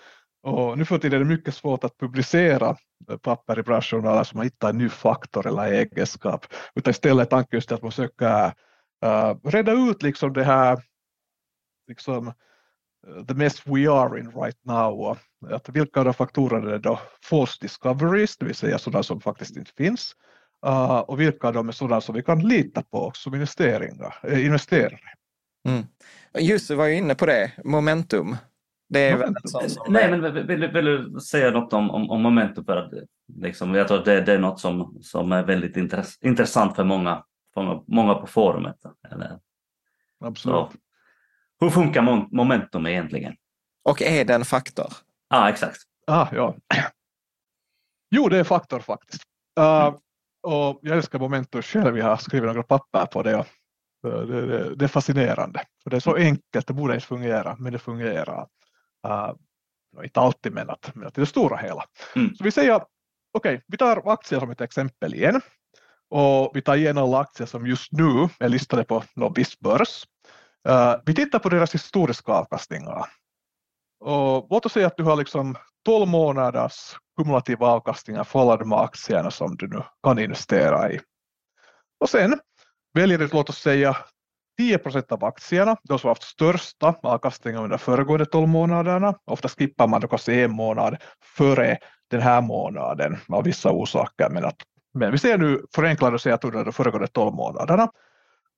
Och nu för tiden är det mycket svårt att publicera eh, papper i branschjournaler som man hittar en ny faktor eller egenskap. Utan istället är tanken just att man försöker uh, reda ut liksom det här liksom, eh, the mess we are in right now. Att vilka av de faktorerna är då false discoveries, det vill säga sådana som faktiskt inte finns. Uh, och vilka av dem är sådana som vi kan lita på som investeringar, äh, investerare. Mm. Jussi var ju inne på det, momentum. Det är väl som... Nej, men vill, vill, vill, du säga något om, om, om momentum? För att, liksom, jag tror att det, det är något som, som är väldigt intress, intressant för många, för många på forumet. Eller, Absolut. Så, hur funkar momentum egentligen? Och är det en faktor? Ja, ah, exakt. Ah, ja. Jo, det är en faktor faktiskt. Uh, mm. och jag älskar momentum själv. Jag har skrivit några papper på det. Det, det, det, är fascinerande. För det är så enkelt, det borde inte fungera, men det fungerar. Uh, inte alltid, men, att, men att i det stora hela. Mm. Så vi säger okej, okay, vi tar aktier som ett exempel igen. Och vi tar igen alla aktier som just nu är listade på någon viss börs. Uh, vi tittar på deras historiska avkastningar. Och låt oss säga att du har liksom 12 månaders kumulativa avkastningar för alla de aktierna som du nu kan investera i. Och sen väljer du, låt oss säga, 10 procent av aktierna, de som har haft största avkastningen under föregående 12 månaderna. Ofta skippar man då kanske en månad före den här månaden av vissa orsaker. Men, att, men vi ser nu förenklat och säger att under de föregående 12 månaderna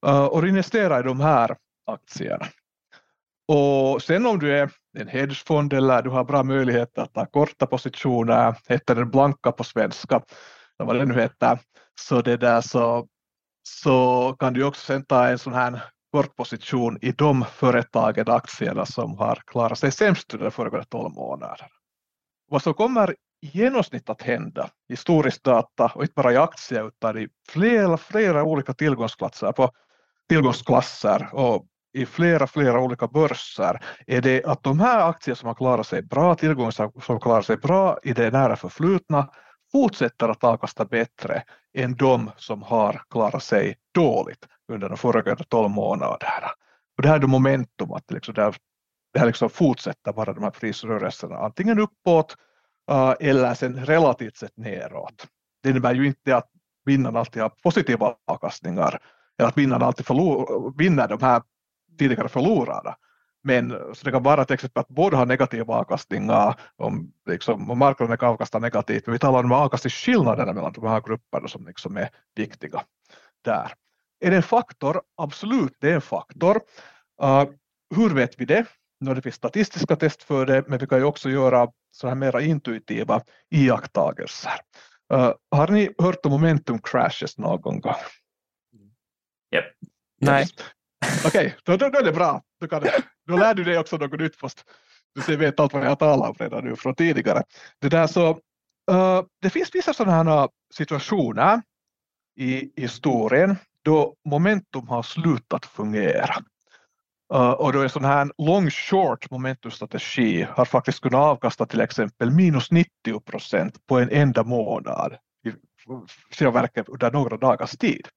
eh, och investera i de här aktierna. Och sen om du är en hedgefond eller du har bra möjlighet att ta korta positioner, heter den blanka på svenska, vad det nu heter, så, det där så, så kan du också sen ta en sån här kortposition i de företagen, aktierna som har klarat sig sämst under de föregående 12 månaderna. Vad som kommer i genomsnitt att hända, historisk data och inte bara i aktier utan i flera, flera olika tillgångsklasser, på tillgångsklasser och i flera, flera olika börser är det att de här aktier som har klarat sig bra, tillgångar som klarar sig bra i det nära förflutna fortsätter att avkasta bättre än de som har klarat sig dåligt under de föregående 12 månaderna. Och det här är då momentum att liksom det, här, det här liksom fortsätter bara de här prisrörelserna antingen uppåt uh, eller sen relativt sett neråt. Det innebär ju inte att vinnarna alltid har positiva avkastningar eller att vinnarna alltid förlor, vinner de här tidigare förlorarna. Men så det kan vara till exempel att båda har negativa avkastningar om, liksom, om marknaden avkastar negativt. Men vi talar om avkastningsskillnaderna mellan de här grupperna som liksom är viktiga där. Är det en faktor? Absolut, det är en faktor. Uh, hur vet vi det? Nu det finns statistiska test för det, men vi kan ju också göra så här mera intuitiva iakttagelser. Uh, har ni hört om momentum crashes någon gång? Yep. Nej. Okej, okay, då, då, är det bra. Då, kan, då lär du dig också något nytt fast du vet allt vad jag talar om redan nu från tidigare. Det, där så, uh, det finns vissa sådana här eh, situationer i historien då momentum har slutat fungera. Uh, och då är sån här long short momentumstrategi har faktiskt kunnat avkasta till exempel minus 90 procent på en enda månad i själva verket under några dagars tid.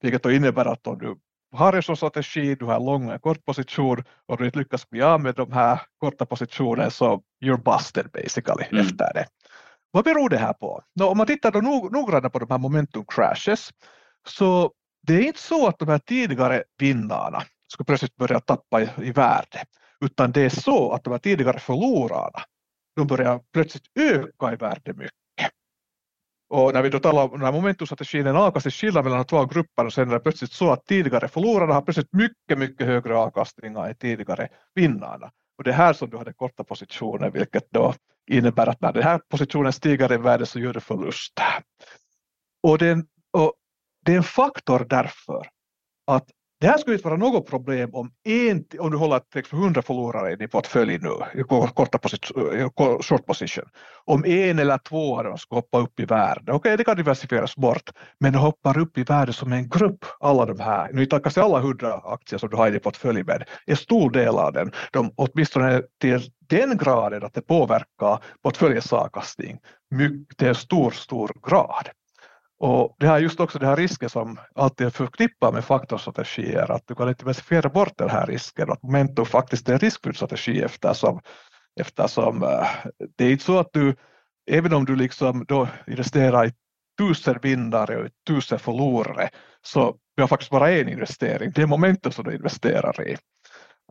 Vilket då innebär att om du har en sån strategi, du har lång och kort position och du inte lyckas bli av med de här korta positionerna så you're busted basically mm. efter det. Vad beror det här på? Nå, om man tittar då noggrannare på de här momentum crashes så det är inte så att de här tidigare vinnarna ska plötsligt börja tappa i, i värde utan det är så att de här tidigare förlorarna de börjar plötsligt öka i värde mycket. Och när vi då talar om den här momentumstrategin, en avkastningsskillnad mellan de två grupperna så är det plötsligt så att tidigare förlorarna har plötsligt mycket, mycket högre avkastningar än tidigare vinnarna. Och det är här som du har den korta positionen, vilket då innebär att när den här positionen stiger i värde så gör du förluster. Och, och det är en faktor därför att det här skulle inte vara något problem om, en, om du håller 100 förlorare i din portfölj nu, i korta position, short position. Om en eller två av dem ska hoppa upp i värde, okej okay, det kan diversifieras bort, men de hoppar upp i värde som en grupp, alla de här, nu inte kanske alla 100 aktier som du har i din portfölj med, en stor del av den, de, åtminstone till den graden att det påverkar portföljens avkastning till en stor, stor grad. Och det här just också den här risken som alltid är förknippad med faktorstrategier, att du kan inte diversifiera bort den här risken, att momentum faktiskt är en riskfylld strategi eftersom, eftersom eh, det är inte så att du, även om du liksom då investerar i tusen vinnare och tusen förlorare, så du har faktiskt bara en investering, det är momentum som du investerar i.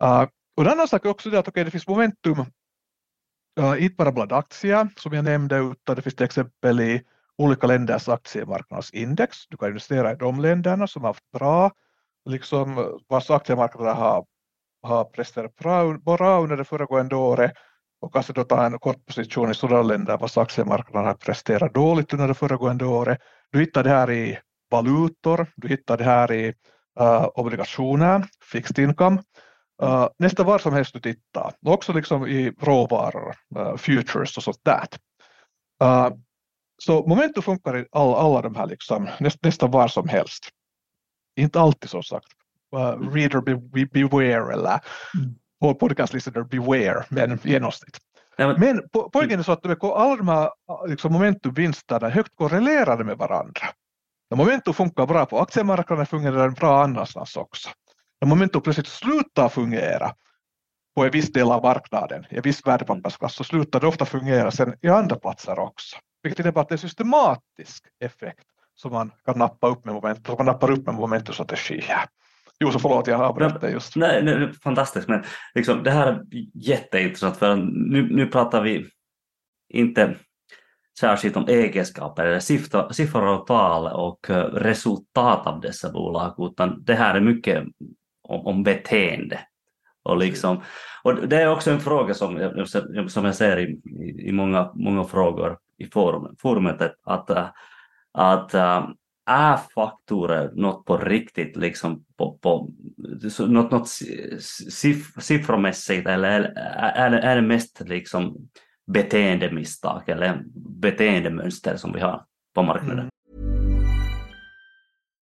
Uh, och en annan sak är också det att okay, det finns momentum, uh, inte bara bland aktier som jag nämnde, utan det finns till exempel i olika länders aktiemarknadsindex. Du kan investera i de länderna som har haft bra, liksom vars aktiemarknader har, har presterat bra, bra under det föregående året och kanske då ta en kort position i sådana länder vars aktiemarknader har presterat dåligt under det föregående året. Du hittar det här i valutor, du hittar det här i uh, obligationer, fixed income. Eh, uh, nästan var som helst du tittar, också liksom i råvaror, uh, futures och sånt där. Uh, så momentum funkar i alla, alla de här liksom, näst, nästan var som helst. Inte alltid som sagt. Uh, reader be, be, beware eller mm. podcast listener beware, men genomsnitt. Nej, men... men po poängen är så att alla de här liksom momentumvinsterna är högt korrelerade med varandra. När momentum funkar bra på aktiemarknaden fungerar den bra annanstans också. När momentum plötsligt slutar fungera på en viss del av marknaden, i en viss värdepappersklass, så slutar det ofta fungera sen i andra platser också. Vilket innebär att det är en systematisk effekt som man kan nappa upp med momentum, som man nappar upp med momentumstrategi här. Jo, så förlåt, jag avbröt dig just. Nej, nej, fantastiskt, men liksom, det här är jätteintressant för nu, nu pratar vi inte särskilt om egenskaper eller siffror och tal och eh, resultat av dessa bolag, utan det här är mycket om, om beteende. Och, liksom, och det är också en fråga som, som jag ser i, i många, många frågor i forumet, att, eh, att, eh, att är faktorer något på riktigt, liksom på, på, något, något siff, siffromässigt eller är, är det mest liksom beteendemisstag eller beteendemönster som vi har på marknaden? Mm.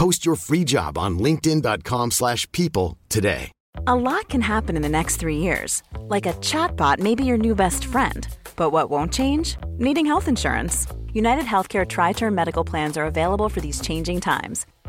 Post your free job on linkedin.com slash people today. A lot can happen in the next 3 years. Like a chatbot may be your new best friend. But what won't change? Needing health insurance. United Healthcare tri-term medical plans are available for these changing times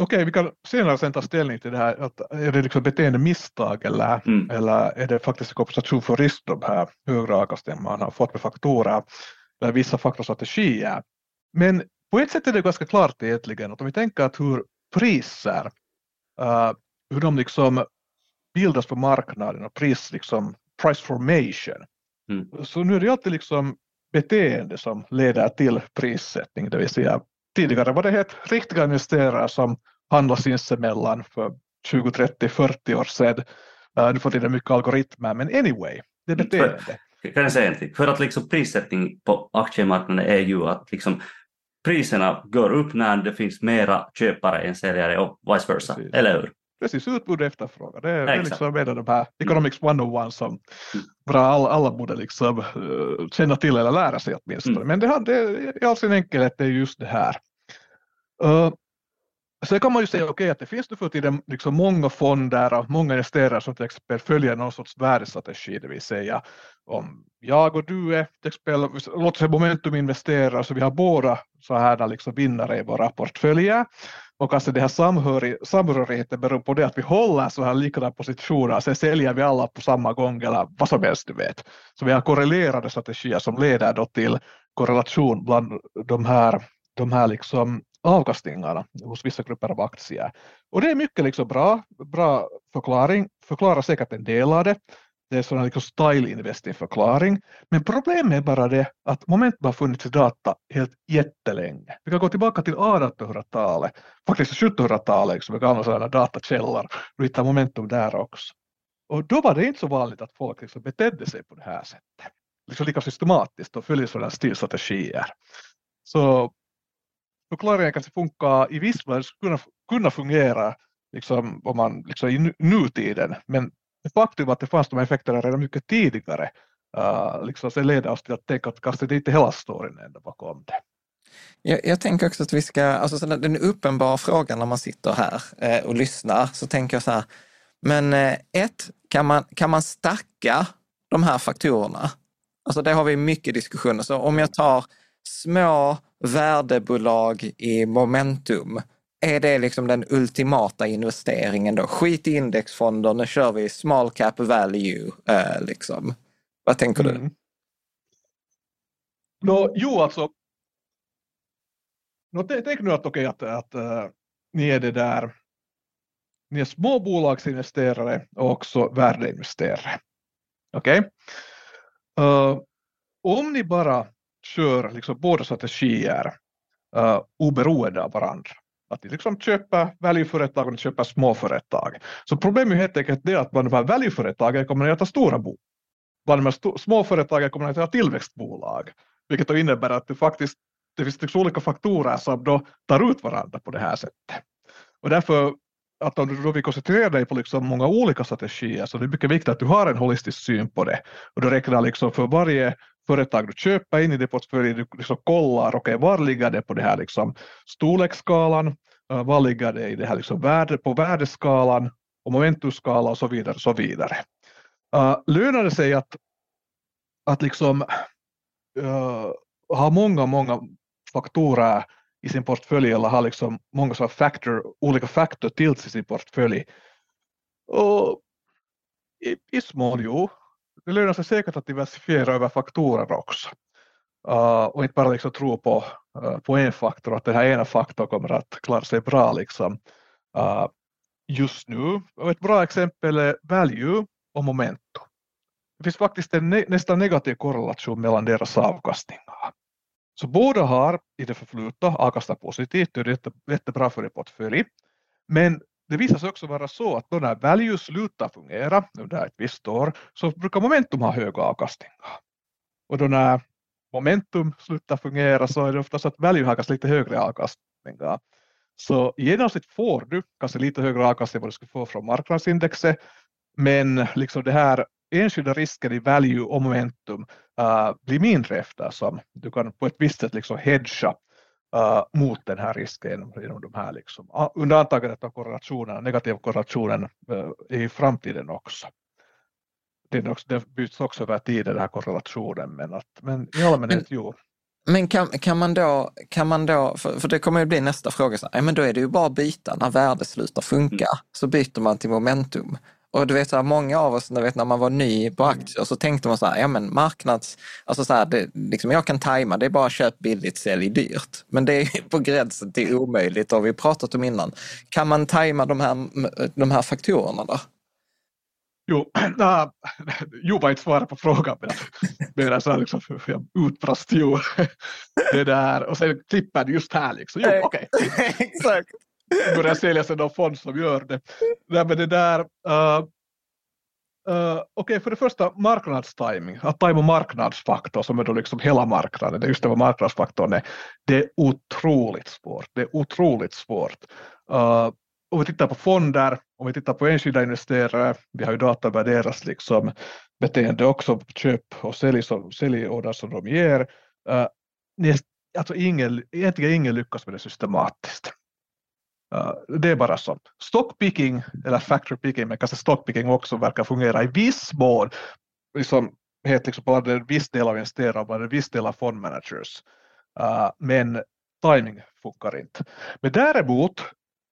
Okej, vi kan senare sen ta ställning till det här. Att är det liksom beteendemisstag eller, mm. eller är det faktiskt kompensation för risk de här högre avkastningen man har fått med faktorer eller vissa faktorstrategier. Men på ett sätt är det ganska klart egentligen att om vi tänker att hur priser, uh, hur de liksom bildas på marknaden och pris, liksom, price formation. Mm. Så nu är det alltid liksom beteende som leder till prissättning, det vill säga tidigare var det helt riktiga investerare som handlade sinsemellan för 20, 30, 40 år sedan. Uh, nu får det mycket algoritmer, men anyway, det är beteende. kan jag säga en För att liksom prissättning på aktiemarknaden är ju att liksom priserna går upp när det finns mera köpare än säljare och vice versa, Precis. eller hur? Precis, utbud och efterfrågan. Det är, det är liksom en av de här Economics 101 som bra, alla, alla borde liksom, uh, känna till eller lära sig åtminstone. Mm. Men det, det, i all sin enkelhet det är just det här. Uh, Sen kan man ju säga okay, att det finns nu för tiden liksom många fonder och många investerare som till exempel följer någon sorts värdestrategi, det vill säga om jag och du är till exempel, låt oss säga momentum investerare, så vi har båda så här liksom vinnare i våra portföljer. Och alltså det här samhörigheten beror på det att vi håller så här likadana positioner, sen säljer vi alla på samma gång eller vad som helst du vet. Så vi har korrelerade strategier som leder då till korrelation bland de här, de här liksom avkastningarna hos vissa grupper av aktier. Och det är mycket liksom bra, bra förklaring, förklarar säkert en del av det. Det är sån liksom style investing förklaring. Men problemet är bara det att momentum har funnits i data helt jättelänge. Vi kan gå tillbaka till 1800-talet, faktiskt 1700-talet, liksom, med gamla sådana datakällor och hitta momentum där också. Och då var det inte så vanligt att folk liksom betedde sig på det här sättet. Liksom lika systematiskt och följde sådana stilstrategier. Så förklaringen kanske funkar i viss mån, kunna, kunna fungera liksom, om man, liksom, i nutiden, men faktum att det fanns de här effekterna redan mycket tidigare uh, liksom, så leder oss till att tänka att kanske det inte hela storyn ändå bakom det. Jag, jag, tänker också att vi ska, alltså så den uppenbara frågan när man sitter här eh, och lyssnar, så tänker jag så här, Men eh, ett, kan man, kan man stacka de här faktorerna? Alltså det har vi mycket diskussioner. Så om jag tar små värdebolag i momentum, är det liksom den ultimata investeringen då? Skit i indexfonder, nu kör vi small cap value. Eh, liksom. Vad tänker du? Mm. No, jo, alltså. No, tänk nu att, okay, att, att uh, ni är det där. Ni är småbolagsinvesterare och också värdeinvesterare. Okej? Okay? Uh, om ni bara kör liksom båda strategier uh, oberoende av varandra, att de liksom köper väljföretag och de köper småföretag. Så problemet är helt enkelt det att bland de här väljföretagen kommer ni att ha stora bolag. Bland de här småföretagen kommer ni att ha tillväxtbolag, vilket då innebär att det faktiskt det finns liksom olika faktorer som då tar ut varandra på det här sättet. Och därför att om du då vill koncentrera dig på liksom många olika strategier så det är mycket viktigt att du har en holistisk syn på det. Och du räknar liksom för varje företag du köper in i din portfölj, du liksom kollar, okej, okay, var ligger det på det här liksom storleksskalan, eh, var ligger det i det här liksom värde, på värdeskalan och momentumskala och så vidare. Så vidare. Uh, lönar det sig att, att liksom, uh, ha många, många faktorer i sin portfölj eller ha liksom många så factor, olika factor till i sin portfölj. Och i, i smån, jo, det lönar sig säkert att diversifiera över faktorer också. Uh, och inte bara liksom tro på, uh, på en faktor, att den här ena faktorn kommer att klara sig bra. Liksom. Uh, just nu, och ett bra exempel är value och momentum. Det finns faktiskt en ne nästan negativ korrelation mellan deras avkastningar. Så båda har i det förflutna avkastat positivt, det är jätte, jättebra för en portfölj. Men det visar sig också vara så att då när value slutar fungera under ett visst år så brukar momentum ha höga avkastningar. Och då när momentum slutar fungera så är det ofta så att value har kanske lite högre avkastningar. Så i genomsnitt får du kanske lite högre avkastning än vad du skulle få från marknadsindexet. Men liksom det här enskilda risken i value och momentum uh, blir mindre eftersom du kan på ett visst sätt liksom hedga uh, mot den här risken genom, genom de här liksom, uh, under antagandet av korrelationen, negativ korrelationen uh, i framtiden också. Det, också, det byts också över tiden den här korrelationen men, att, men i allmänhet jo. Men kan, kan man då, kan man då för, för det kommer ju bli nästa fråga, så, men då är det ju bara att byta när värde slutar funka, mm. så byter man till momentum. Och du vet, så här, många av oss, du vet, när man var ny på mm. aktier så tänkte man så här, ja men marknads, alltså så här, det, liksom, jag kan tajma, det är bara köp billigt, sälj dyrt. Men det är på gränsen till omöjligt, har vi pratat om innan. Kan man tajma de här, de här faktorerna då? Jo, äh, var inte svaret på frågan, men, men så liksom, jag utbrast jo. Det där, och sen klipper det just här liksom. Jo, okej. Okay. Exakt börjar sälja sig någon fond som gör det. Nej, men det där, uh, uh, Okej, okay, för det första marknadstiming, att tajma marknadsfaktor som är då liksom hela marknaden, det är just det vad marknadsfaktorn är, det är otroligt svårt. Det är otroligt svårt. Uh, om vi tittar på fonder, om vi tittar på enskilda investerare, vi har ju data över deras liksom beteende också, köp och sälj, som, säljorder som de ger. Uh, alltså ingen, egentligen ingen lyckas med det systematiskt. Uh, det är bara så. Stockpicking eller factor picking, men kanske stockpicking också verkar fungera i viss mån. Liksom, helt liksom bara en viss del av investerare, bara en viss del av fondmanagers. Uh, eh, men timing funkar inte. Men däremot,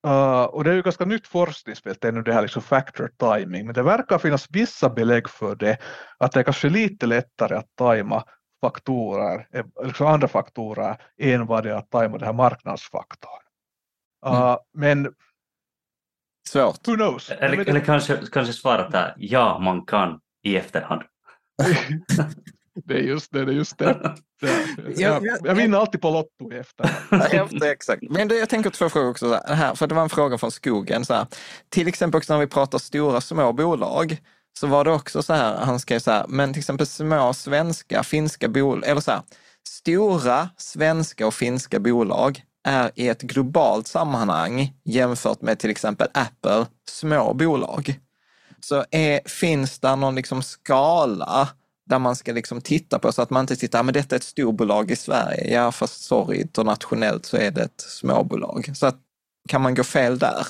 uh, och det är ju ganska nytt forskningsfält ännu det här liksom factor timing, men det verkar finnas vissa belägg för det, att det är kanske lite lättare att tajma faktorer, liksom andra faktorer, än vad det är att tajma den här marknadsfaktorn. Uh, men Svårt. Who knows? Eller, eller kanske, kanske svaret är ja, man kan i efterhand. det är just det. det, är just det. Jag, jag, jag vinner alltid på Lotto i efterhand. exakt. Men jag tänker två frågor också. Här, för det var en fråga från skogen. Så här. Till exempel också när vi pratar stora små bolag så var det också så här, han skrev så här, men till exempel små svenska, finska bolag, eller så här, stora svenska och finska bolag är i ett globalt sammanhang jämfört med till exempel Apple små bolag. Så är, finns det någon liksom skala där man ska liksom titta på så att man inte tittar, men detta är ett storbolag i Sverige. Ja, fast sorry, internationellt så är det ett småbolag. Så att, kan man gå fel där?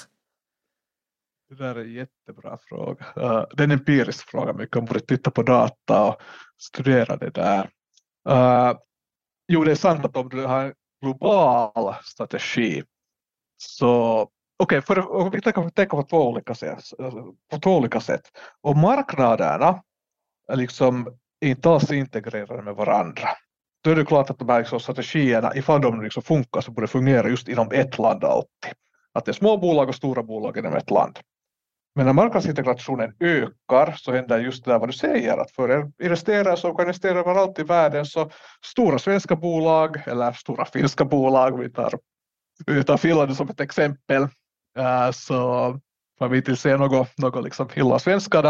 Det där är en jättebra fråga. Uh, det är en empirisk fråga, men vi kan borde titta på data och studera det där. Uh, jo, det är sant att om du har global strategi så okej, okay, vi tänker, tänka på, två olika sätt, på två olika sätt. Och marknaderna är liksom inte alls integrerade med varandra. Då är det klart att de här liksom strategierna, ifall de liksom funkar, så borde fungera just inom ett land alltid. Att det är små bolag och stora bolag inom ett land. Men när marknadsintegrationen ökar så händer just det där vad du säger, att för investerare som kan investera överallt i världen så stora svenska bolag eller stora finska bolag, vi tar, vi tar Finland som ett exempel, uh, så får vi inte se något, något liksom finlandssvenskar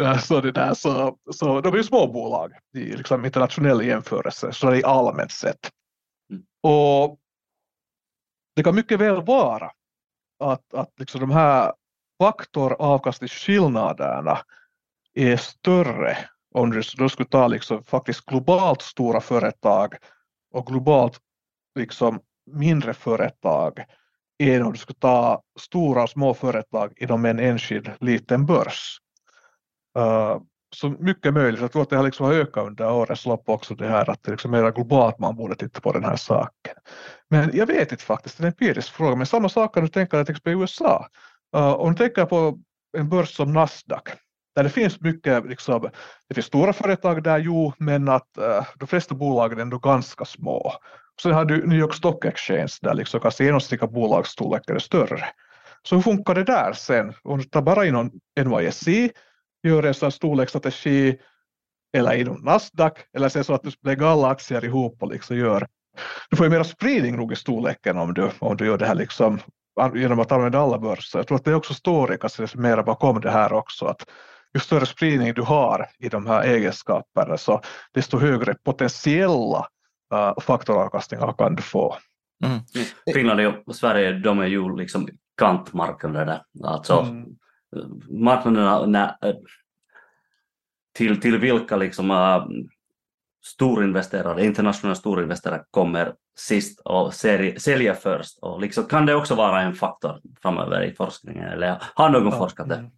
uh, så, det där, så, så de är ju småbolag i liksom internationell jämförelse, så det är allmänt sett. Mm. Och det kan mycket väl vara att, att liksom de här faktoravkastningsskillnaderna är större om du då skulle ta liksom faktiskt globalt stora företag och globalt liksom mindre företag än om du skulle ta stora och små företag inom en enskild liten börs. Uh, så mycket möjligt, jag tror att det liksom har liksom ökat under årets lopp också det här att det liksom är globalt man borde titta på den här saken. Men jag vet inte faktiskt, det är en empirisk fråga, men samma sak kan du tänka dig till exempel i USA. Uh, om du tänker på en börs som Nasdaq, där det finns mycket, liksom, det finns stora företag där, jo, men att uh, de flesta bolagen är ändå ganska små. Sen har du New York Stock Exchange där liksom kanske genomsnittliga bolagsstorlekar är större. Så hur funkar det där sen? Om du tar bara inom NYSE, gör en sån storleksstrategi eller inom Nasdaq eller sen så att du lägger alla aktier ihop och liksom gör du får ju mera spridning nog i storleken om du, om du gör det här liksom genom att använda alla börser. Jag tror att det också står kanske mera bakom det här också, att ju större spridning du har i de här egenskaperna så desto högre potentiella uh, faktoravkastningar kan du få. Mm. Finland och Sverige, de är ju liksom kantmarknader där. Alltså, mm. Marknaderna till, till vilka liksom, uh, storinvesterare, internationella storinvesterare kommer sist och säljer först. Och liksom, kan det också vara en faktor framöver i forskningen? Eller har någon ja. forskat det? Mm.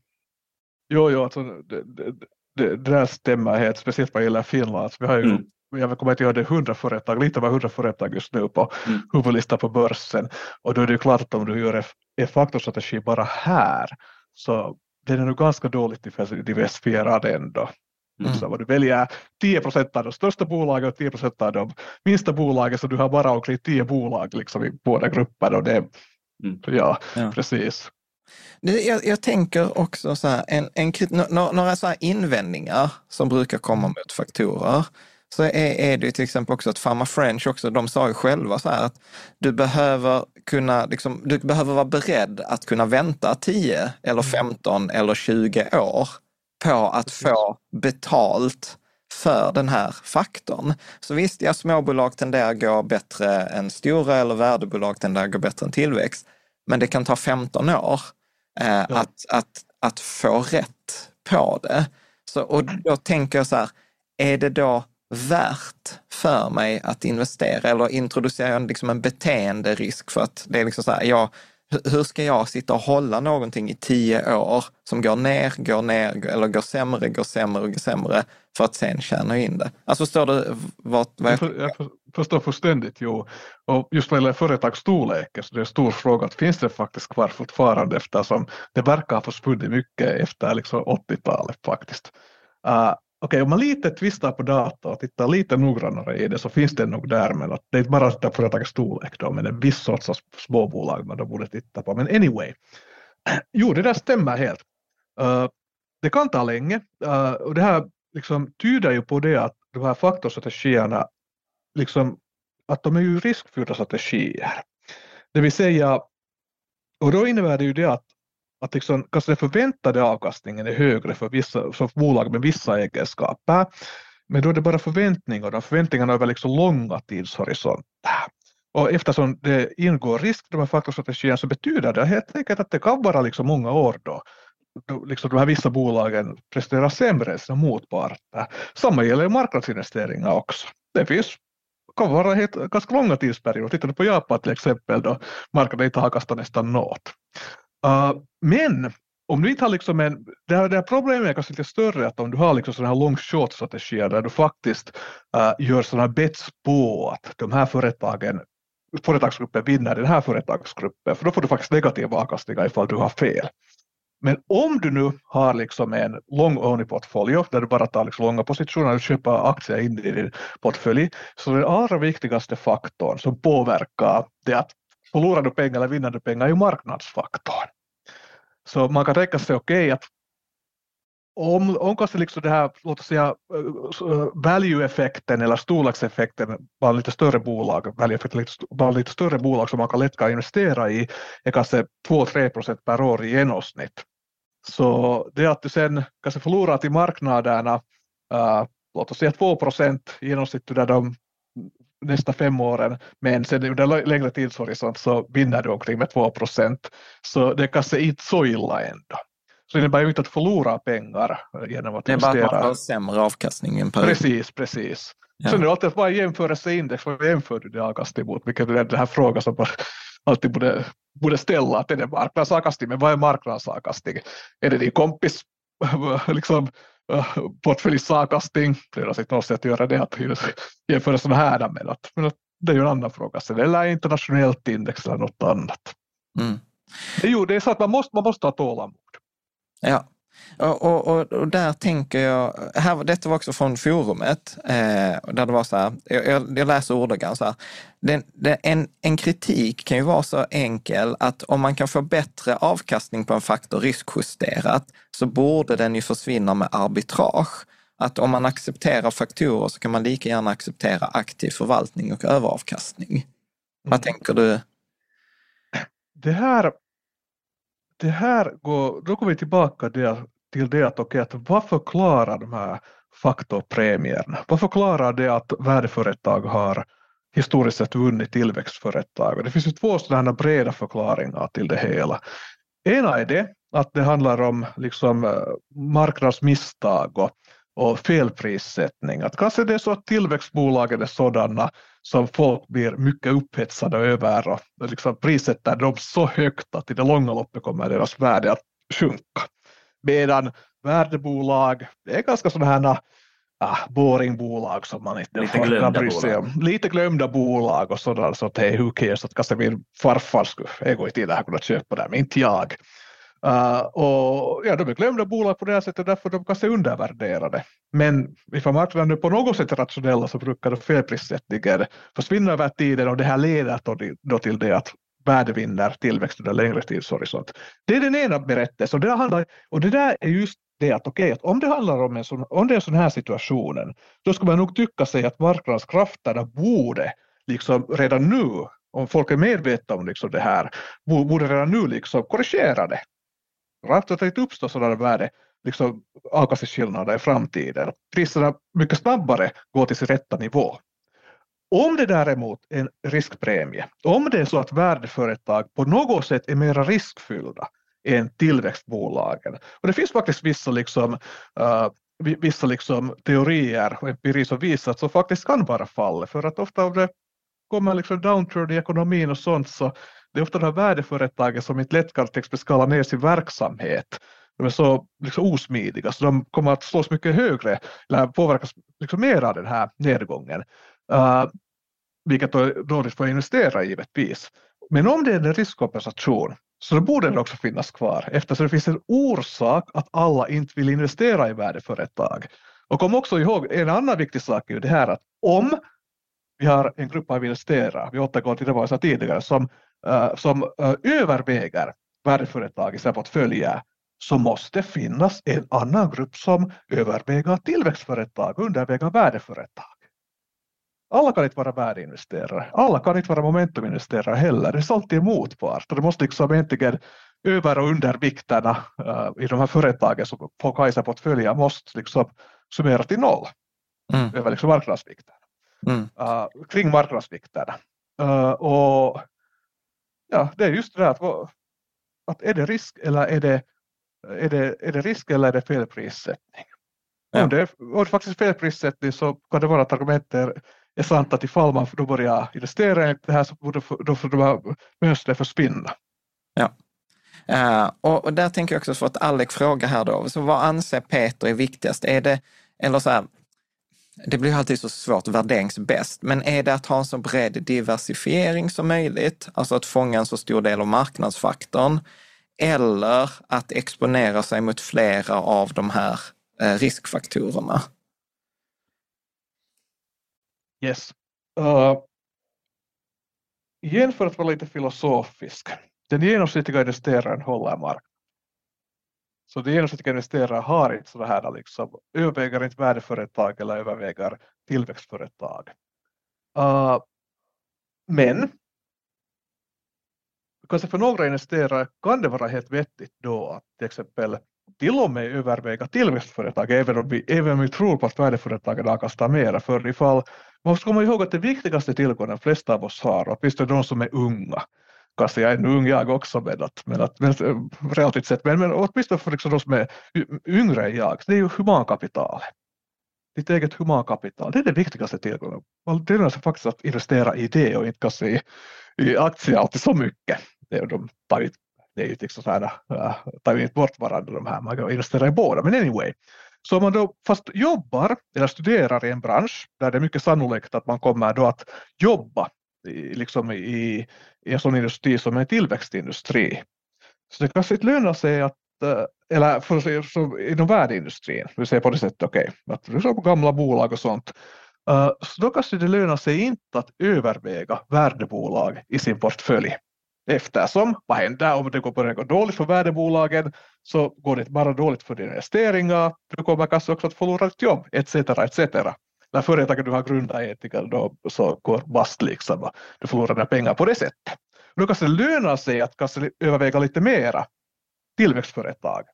Jo, jo alltså, det, det, det, det där stämmer helt, speciellt vad gäller Finland. Alltså, vi har ju, mm. Jag kommer inte ihåg det, 100 företag, lite över 100 företag just nu på mm. huvudlistan på börsen. Och då är det ju klart att om du gör en faktorstrategi bara här så den är nog ganska dåligt diversifierad ändå. Mm. Så du väljer 10 procent av de största bolagen och 10 procent av de minsta bolagen så du har bara omkring 10 bolag liksom i båda grupperna. Och det, mm. ja, ja, precis. Jag, jag, tänker också så här, en, en, några så här invändningar som brukar komma mot faktorer så är, är det till exempel också att Pharma French också, de sa ju själva så här att du behöver kunna, liksom, du behöver vara beredd att kunna vänta 10 eller 15 mm. eller 20 år på att få betalt för den här faktorn. Så visst, ja, småbolag tenderar gå bättre än stora eller värdebolag tenderar gå bättre än tillväxt. Men det kan ta 15 år eh, ja. att, att, att få rätt på det. Så, och då tänker jag så här, är det då värt för mig att investera eller introducerar jag liksom en beteenderisk för att det är liksom så här, jag, hur ska jag sitta och hålla någonting i tio år som går ner, går ner eller går sämre, går sämre och går sämre för att sen tjäna in det? Alltså förstår du vad, vad jag... jag förstår fullständigt, jo. Och just vad gäller företagsstorleken så det är en stor fråga att finns det faktiskt kvar fortfarande eftersom det verkar ha försvunnit mycket efter liksom 80-talet faktiskt. Uh, Okej, om man lite tvistar på data och tittar lite noggrannare i det så finns det nog där, men att det är inte bara att företagets storlek då, men en viss sorts småbolag man då borde titta på. Men anyway, jo, det där stämmer helt. Uh, det kan ta länge uh, och det här liksom tyder ju på det att de här faktorstrategierna, liksom, att de är ju riskfyllda strategier. Det vill säga, och då innebär det ju det att att liksom, kanske den förväntade avkastningen är högre för, vissa, för bolag med vissa egenskaper. Men då är det bara förväntningar och förväntningarna över liksom långa tidshorisonter. Och eftersom det ingår risk i de här faktorstrategierna så betyder det helt enkelt att det kan vara liksom många år då, då liksom de här vissa bolagen presterar sämre än sina motparter. Samma gäller marknadsinvesteringar också. Det finns kan vara helt, ganska långa tidsperioder. Tittar du på Japan till exempel då marknaden inte har kastat nästan något Uh, men om du inte har liksom en, det här, det här problemet är kanske lite större att om du har liksom sådana här long short strategier där du faktiskt uh, gör sådana bets på att de här företagen företagsgruppen vinner den här företagsgruppen, för då får du faktiskt negativa avkastningar ifall du har fel. Men om du nu har liksom en long only portfolio där du bara tar liksom långa positioner och köper aktier in i din portfölj, så den allra viktigaste faktorn som påverkar det att förlorar du pengar eller vinner du pengar är ju marknadsfaktorn. Så man kan tänka sig, okej, okay, att om, om kanske liksom det här, låt oss säga, value-effekten eller storlekseffekten bland lite större bolag, value-effekten bland lite större bolag som man kan lätt kan investera i, är kanske 2-3 procent per år i genomsnitt. Så det att du sen kanske förlorar till marknaderna, äh, låt oss säga 2 procent i genomsnitt där de nästa fem åren, men sen under längre tidshorisont så vinner du omkring med 2 procent. Så det kanske inte så illa ändå. Så det innebär ju inte att förlora pengar genom att investera. Det är bara att man får sämre avkastning än per Precis, precis. Ja. Sen är det alltid att vad är jämförelseindex, vad jämför du det avkastning mot? Vilket är den här frågan som man alltid borde, borde ställa, att är det marknadsavkastning, men vad är marknadsavkastning? Är det din kompis liksom, portföljsavkastning? Det är inte något sätt att göra det, att jämföra sådana här, men, att, men att det är ju en annan fråga. Sen, eller internationellt index eller något annat. Mm. Jo, det är så att man måste, man måste ha tålamod. Ja, och, och, och, där tänker jag, här, detta var också från forumet, eh, där det var så här, jag, jag läser ordagrant så här, den, den, en, en kritik kan ju vara så enkel att om man kan få bättre avkastning på en faktor riskjusterat så borde den ju försvinna med arbitrage. Att om man accepterar faktorer så kan man lika gärna acceptera aktiv förvaltning och överavkastning. Mm. Vad tänker du? Det här det här går, då går vi tillbaka där, till det att, okay, att vad förklarar de här faktorpremierna? Vad förklarar det att värdeföretag har historiskt sett vunnit tillväxtföretag? det finns ju två sådana breda förklaringar till det hela. Ena är det att det handlar om liksom eh, marknadsmisstag och och felprissättning. Att kanske det är så att tillväxtbolagen är sådana som folk blir mycket upphetsade över och liksom prissätter dem så högt att i det långa loppet kommer deras värde att sjunka. Medan värdebolag, det är ganska sådana här ah, boringbolag som man inte lite glömda bry sig om. Lite glömda bolag och sådär, så att hey, who cares, att kanske min farfar skulle en gång i tiden ha kunnat köpa det, men inte jag. Uh, och ja, de är glömda bolag på det här sättet därför de kanske är undervärderade. Men ifall marknaden är på något sätt rationella så brukar felprissättningen försvinna över tiden och det här leder då till det att värde vinner tillväxt under längre tidshorisont. Det är den ena berättelsen och det, handlar, och det där är just det att okej, okay, att om det handlar om en sån, om det är sån här situationen, då ska man nog tycka sig att marknadskrafterna borde liksom redan nu, om folk är medvetna om liksom det här, borde redan nu liksom korrigera det rakt att det inte uppstår sådana värde liksom avkastningsskillnader i framtiden. Priserna mycket snabbare går till sin rätta nivå. Om det däremot är en riskpremie, om det är så att värdeföretag på något sätt är mer riskfyllda än tillväxtbolagen, och det finns faktiskt vissa, liksom, uh, vissa liksom teorier och empiri som visar att så faktiskt kan vara fallet, för att ofta om det kommer liksom downturn i ekonomin och sånt så det är ofta de här värdeföretagen som inte lätt kan skala ner sin verksamhet. De är så liksom osmidiga så de kommer att slås mycket högre eller påverkas liksom mer av den här nedgången. Uh, vilket då är dåligt för att investera givetvis. Men om det är en riskkompensation så då borde det också finnas kvar eftersom det finns en orsak att alla inte vill investera i värdeföretag. Och kom också ihåg en annan viktig sak är det här att om vi har en grupp av investerare, vi återgår till det vi jag sa tidigare, som som uh, överväger värdeföretag i sina portföljer så måste finnas en annan grupp som överväger tillväxtföretag, underväger värdeföretag. Alla kan inte vara värdeinvesterare, alla kan inte vara momentuminvesterare heller. Det är alltid en motpart. Det måste liksom egentligen över och undervikterna uh, i de här företagen som i sina portföljer måste liksom summera till noll mm. över liksom marknadsvikterna. Mm. Uh, kring marknadsvikterna. Uh, och ja, det är just det där att, att är det risk eller är det, är det, är det risk eller är det felprissättning? Ja. Om, det är, om det faktiskt felprissättning så kan det vara att argumentet är sant att ifall man då börjar investera i det här så borde då får de här mönstren försvinna. Ja. Uh, och, och, där tänker jag också få ett Alec fråga här då. Så vad anser Peter är viktigast? Är det, eller så här, det blir alltid så svårt, värderingsbäst, men är det att ha en så bred diversifiering som möjligt, alltså att fånga en så stor del av marknadsfaktorn, eller att exponera sig mot flera av de här eh, riskfaktorerna? Yes. Uh, igen för att vara lite filosofisk. Den genomsnittliga investeraren håller mark. Så de genomsnittliga investerare har inte sådana här, liksom, överväger inte värdeföretag eller överväger tillväxtföretag. Uh, men kanske för några investerare kan det vara helt vettigt då att till exempel till och med överväga tillväxtföretag, även om vi, även om vi tror på att värdeföretagen avkastar mera. För ifall, man måste komma ihåg att det viktigaste tillgången de flesta av oss har, åtminstone de som är unga, kanske jag är en ung jag också, men, att, men, att, men relativt sett, men, men åtminstone för liksom de som är yngre än jag, det är ju humankapital. Ditt eget humankapital, det är det viktigaste tillgången. Det är faktiskt att investera i det och inte kanske i, i aktier alltid så mycket. Det, de tar ju, det är ju liksom så här, äh, tar ju inte bort varandra de här, man kan investera i båda, men anyway. Så om man då fast jobbar eller studerar i en bransch där det är mycket sannolikt att man kommer då att jobba i, liksom i, i en sån industri som en tillväxtindustri. Så det kanske inte lönar sig att eller för, så, inom värdeindustrin, vi säger på det sättet, okej, okay, att på gamla bolag och sånt, så då kanske det lönar sig inte att överväga värdebolag i sin portfölj. Eftersom, vad händer om det går, gå dåligt för värdebolagen så går det inte bara dåligt för dina investeringar, du kommer kanske också att förlora ditt jobb, etc. etc när företaget du har grundat etiker då så går bast liksom du förlorar dina pengar på det sättet. Då kanske det lönar sig att kanske överväga lite mera tillväxtföretag.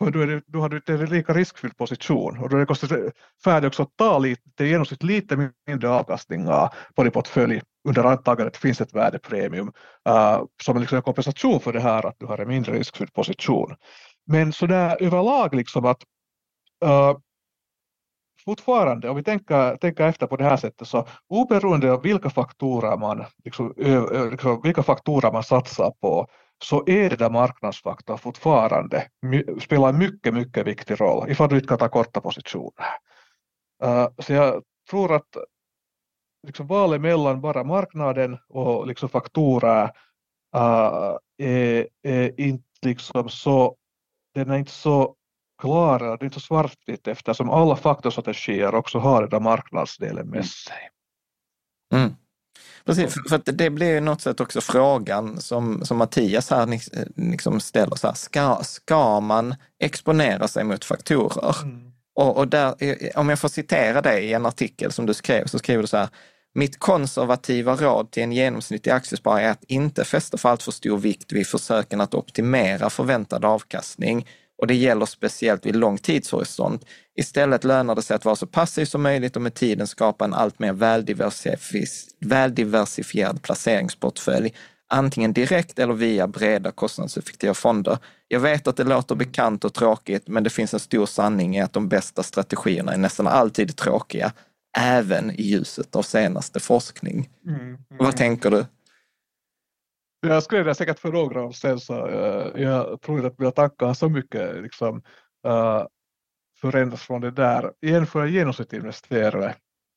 Och då, är det, då har du inte en lika riskfylld position och då är det kanske färdigt också att ta lite, genomsnitt lite mindre avkastningar på din portfölj under antagandet att det finns ett värdepremium uh, som liksom en kompensation för det här att du har en mindre riskfylld position. Men sådär överlag liksom att uh, fortfarande, om vi tänker, tänker efter på det här sättet, så oberoende av vilka faktorer man, liksom, liksom, vilka faktorer man satsar på, så är det där marknadsfaktorn fortfarande spelar en mycket, mycket viktig roll ifall du inte kan ta korta positioner. Uh, så jag tror att liksom valet mellan bara marknaden och liksom faktorer uh, är, är inte liksom så, den är inte så klara, det är inte svartvitt eftersom alla faktorstrategier också har den där marknadsdelen med mm. sig. Mm. Precis, för att det blir ju något sätt också frågan som, som Mattias här liksom ställer, så här, ska, ska man exponera sig mot faktorer? Mm. Och, och där, om jag får citera dig i en artikel som du skrev, så skriver du så här, mitt konservativa råd till en genomsnittlig aktiesparare är att inte fästa för allt för stor vikt vid försöken att optimera förväntad avkastning och det gäller speciellt vid lång tidshorisont. Istället lönar det sig att vara så passiv som möjligt och med tiden skapa en allt mer väldiversifierad placeringsportfölj, antingen direkt eller via breda kostnadseffektiva fonder. Jag vet att det låter bekant och tråkigt, men det finns en stor sanning i att de bästa strategierna är nästan alltid tråkiga, även i ljuset av senaste forskning. Mm, mm. Vad tänker du? Jag skrev det säkert för några år sedan så uh, jag tror inte att mina tankar har så mycket liksom, uh, förändrats från det där. Igen för en genomsnittlig investerare,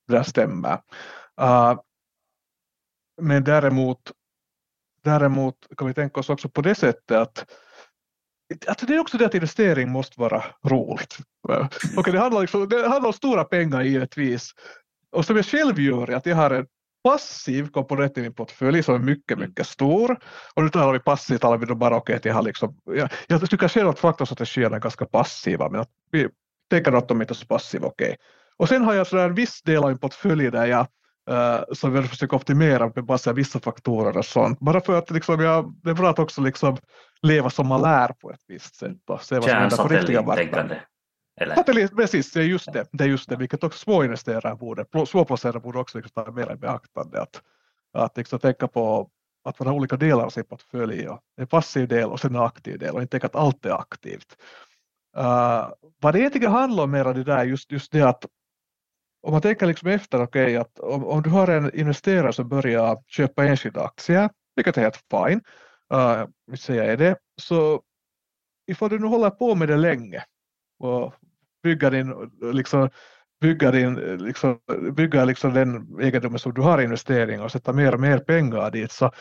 det stämmer. Uh, men däremot, däremot kan vi tänka oss också på det sättet att att det är också det att investering måste vara roligt. Okay, det, handlar liksom, det handlar om stora pengar givetvis. Och som jag själv gör, att jag har en passiv komponent i min portfölj som är mycket, mycket stor. Och nu talar vi passivt, talar vi då bara okej, okay, jag har liksom, jag, jag tycker själv att faktorstrategierna är ganska passiva, men att vi tänker att de inte är så passiva, okej. Okay. Och sen har jag sådär en viss del av min portfölj där jag Uh, som jag försöker optimera med bara vissa faktorer och sånt. Bara för att liksom, jag, det är bra att också liksom leva som man lär på ett visst sätt och se vad som händer på riktiga marknaden. Eller? Satellit, precis, det är just det. Det är just det, vilket också småinvesterare borde, småplacerare borde också liksom ta mer i beaktande. Att, att liksom tänka på att man har olika delar av sin portfölj. En passiv del och sen en aktiv del och inte tänka att allt är aktivt. Uh, vad det egentligen handlar om mer det där just, just det att om man tänker liksom efter, okay, att om, om du har en investerare som börjar köpa enskilda aktier, vilket är helt fine, uh, säger det, så ifall du nu håller på med det länge och bygga din, liksom, bygga, din, liksom, bygga liksom den egendomen som du har investering och sätta mer och mer pengar dit så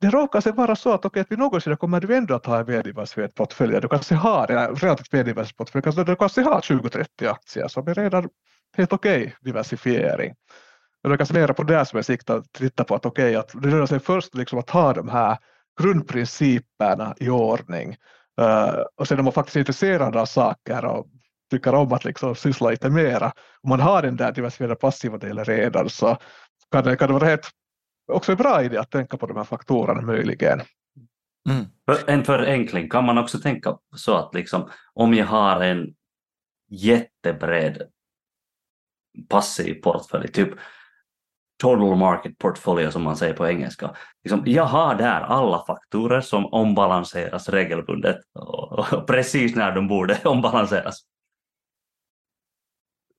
det råkar sig vara så att, okay, att vid något sida kommer du ändå att ha en väldiversifierad portfölj. Du kanske har en relativt väldiversifierad portfölj. Du kanske har 20-30 aktier som är redan helt okej okay, diversifiering. Men du kanske mera på det som är siktar att titta på att okej, okay, att det rör sig först liksom att ha de här grundprinciperna i ordning. Uh, och sen om man faktiskt är intresserad av saker och tycker om att liksom syssla lite mera, om man har den där diversifierade passiva delen redan så kan det, kan det vara helt också en bra idé att tänka på de här faktorerna möjligen. Mm. En förenkling, kan man också tänka så att liksom, om jag har en jättebred passiv portfölj, typ total market portfolio som man säger på engelska. Liksom, jag har där alla faktorer som ombalanseras regelbundet och, och precis när de borde ombalanseras.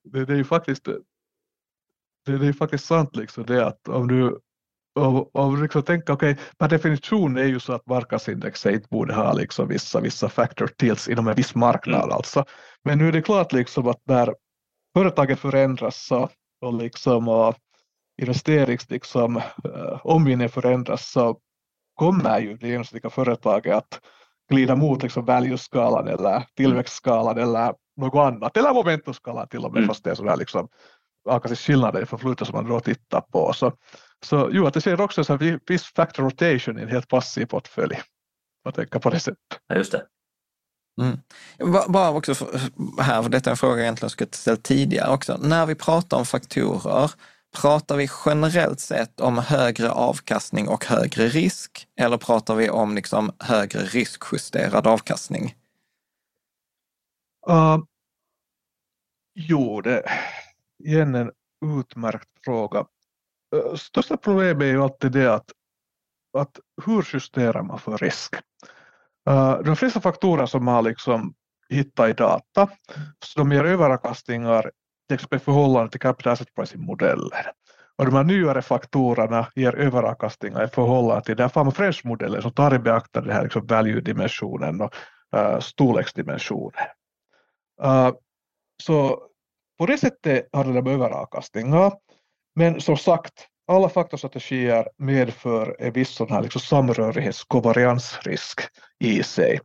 Det, det är ju faktiskt det, det är faktiskt sant liksom det att om du och, och liksom tänka, okay, per definition är ju så att marknadsindexet inte borde ha liksom vissa, vissa factor tills inom en viss marknad. Mm. Alltså. Men nu är det klart liksom att när företaget förändras så, och, liksom, och investerings liksom, uh, omgivningen förändras så kommer ju det genomsnittliga företaget att glida mot liksom value-skalan eller tillväxtskalan eller något annat, eller momentumskalan till och med, mm. fast det är sådär liksom skillnader i förflutet som man då tittar på. Så, så jo, att det ser också en viss factor rotation i en helt passiv portfölj. Man tänker på det sättet. Ja, just det. Mm. Bara också för, här, för detta är en fråga jag egentligen skulle ställa tidigare också. När vi pratar om faktorer, pratar vi generellt sett om högre avkastning och högre risk? Eller pratar vi om liksom högre riskjusterad avkastning? Uh, jo, det är igen en utmärkt fråga. Uh, största problemet är ju alltid det att, att hur justerar man för risk? Uh, de flesta faktorer som man liksom hittat i data, så de ger överavkastningar till exempel i förhållande till capital asset pricing-modellen. Och de här nyare faktorerna ger överavkastningar i förhållande till den Farm-Fresh-modellen som tar i beaktande den här liksom value-dimensionen och uh, storleksdimensionen. Uh, så på det sättet handlar det överavkastningar. Men som sagt, alla faktorstrategier medför en viss sån här liksom samrörighets kovariansrisk i sig.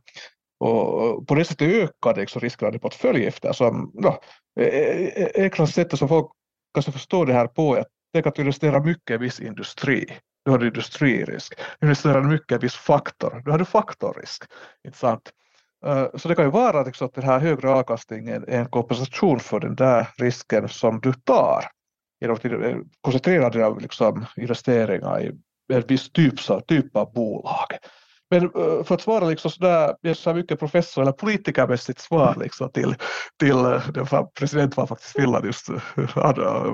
Och på det sättet ökar det liksom riskerna i portfölj eftersom ja, e, e, e, enklaste sättet som folk kanske förstår det här på är att tänk att du investerar mycket i viss industri. Då har du industririsk. Investerar mycket i viss faktor, då har du faktorrisk. Inte sant? Eh, så det kan ju vara liksom att den här högre avkastningen är en kompensation för den där risken som du tar genom att eh, koncentrera dina liksom, investeringar i en viss typ, så, typ av bolag. Men eh, för att svara liksom sådär, så mycket professor eller politikermässigt svar liksom till, till den president var faktiskt Finland just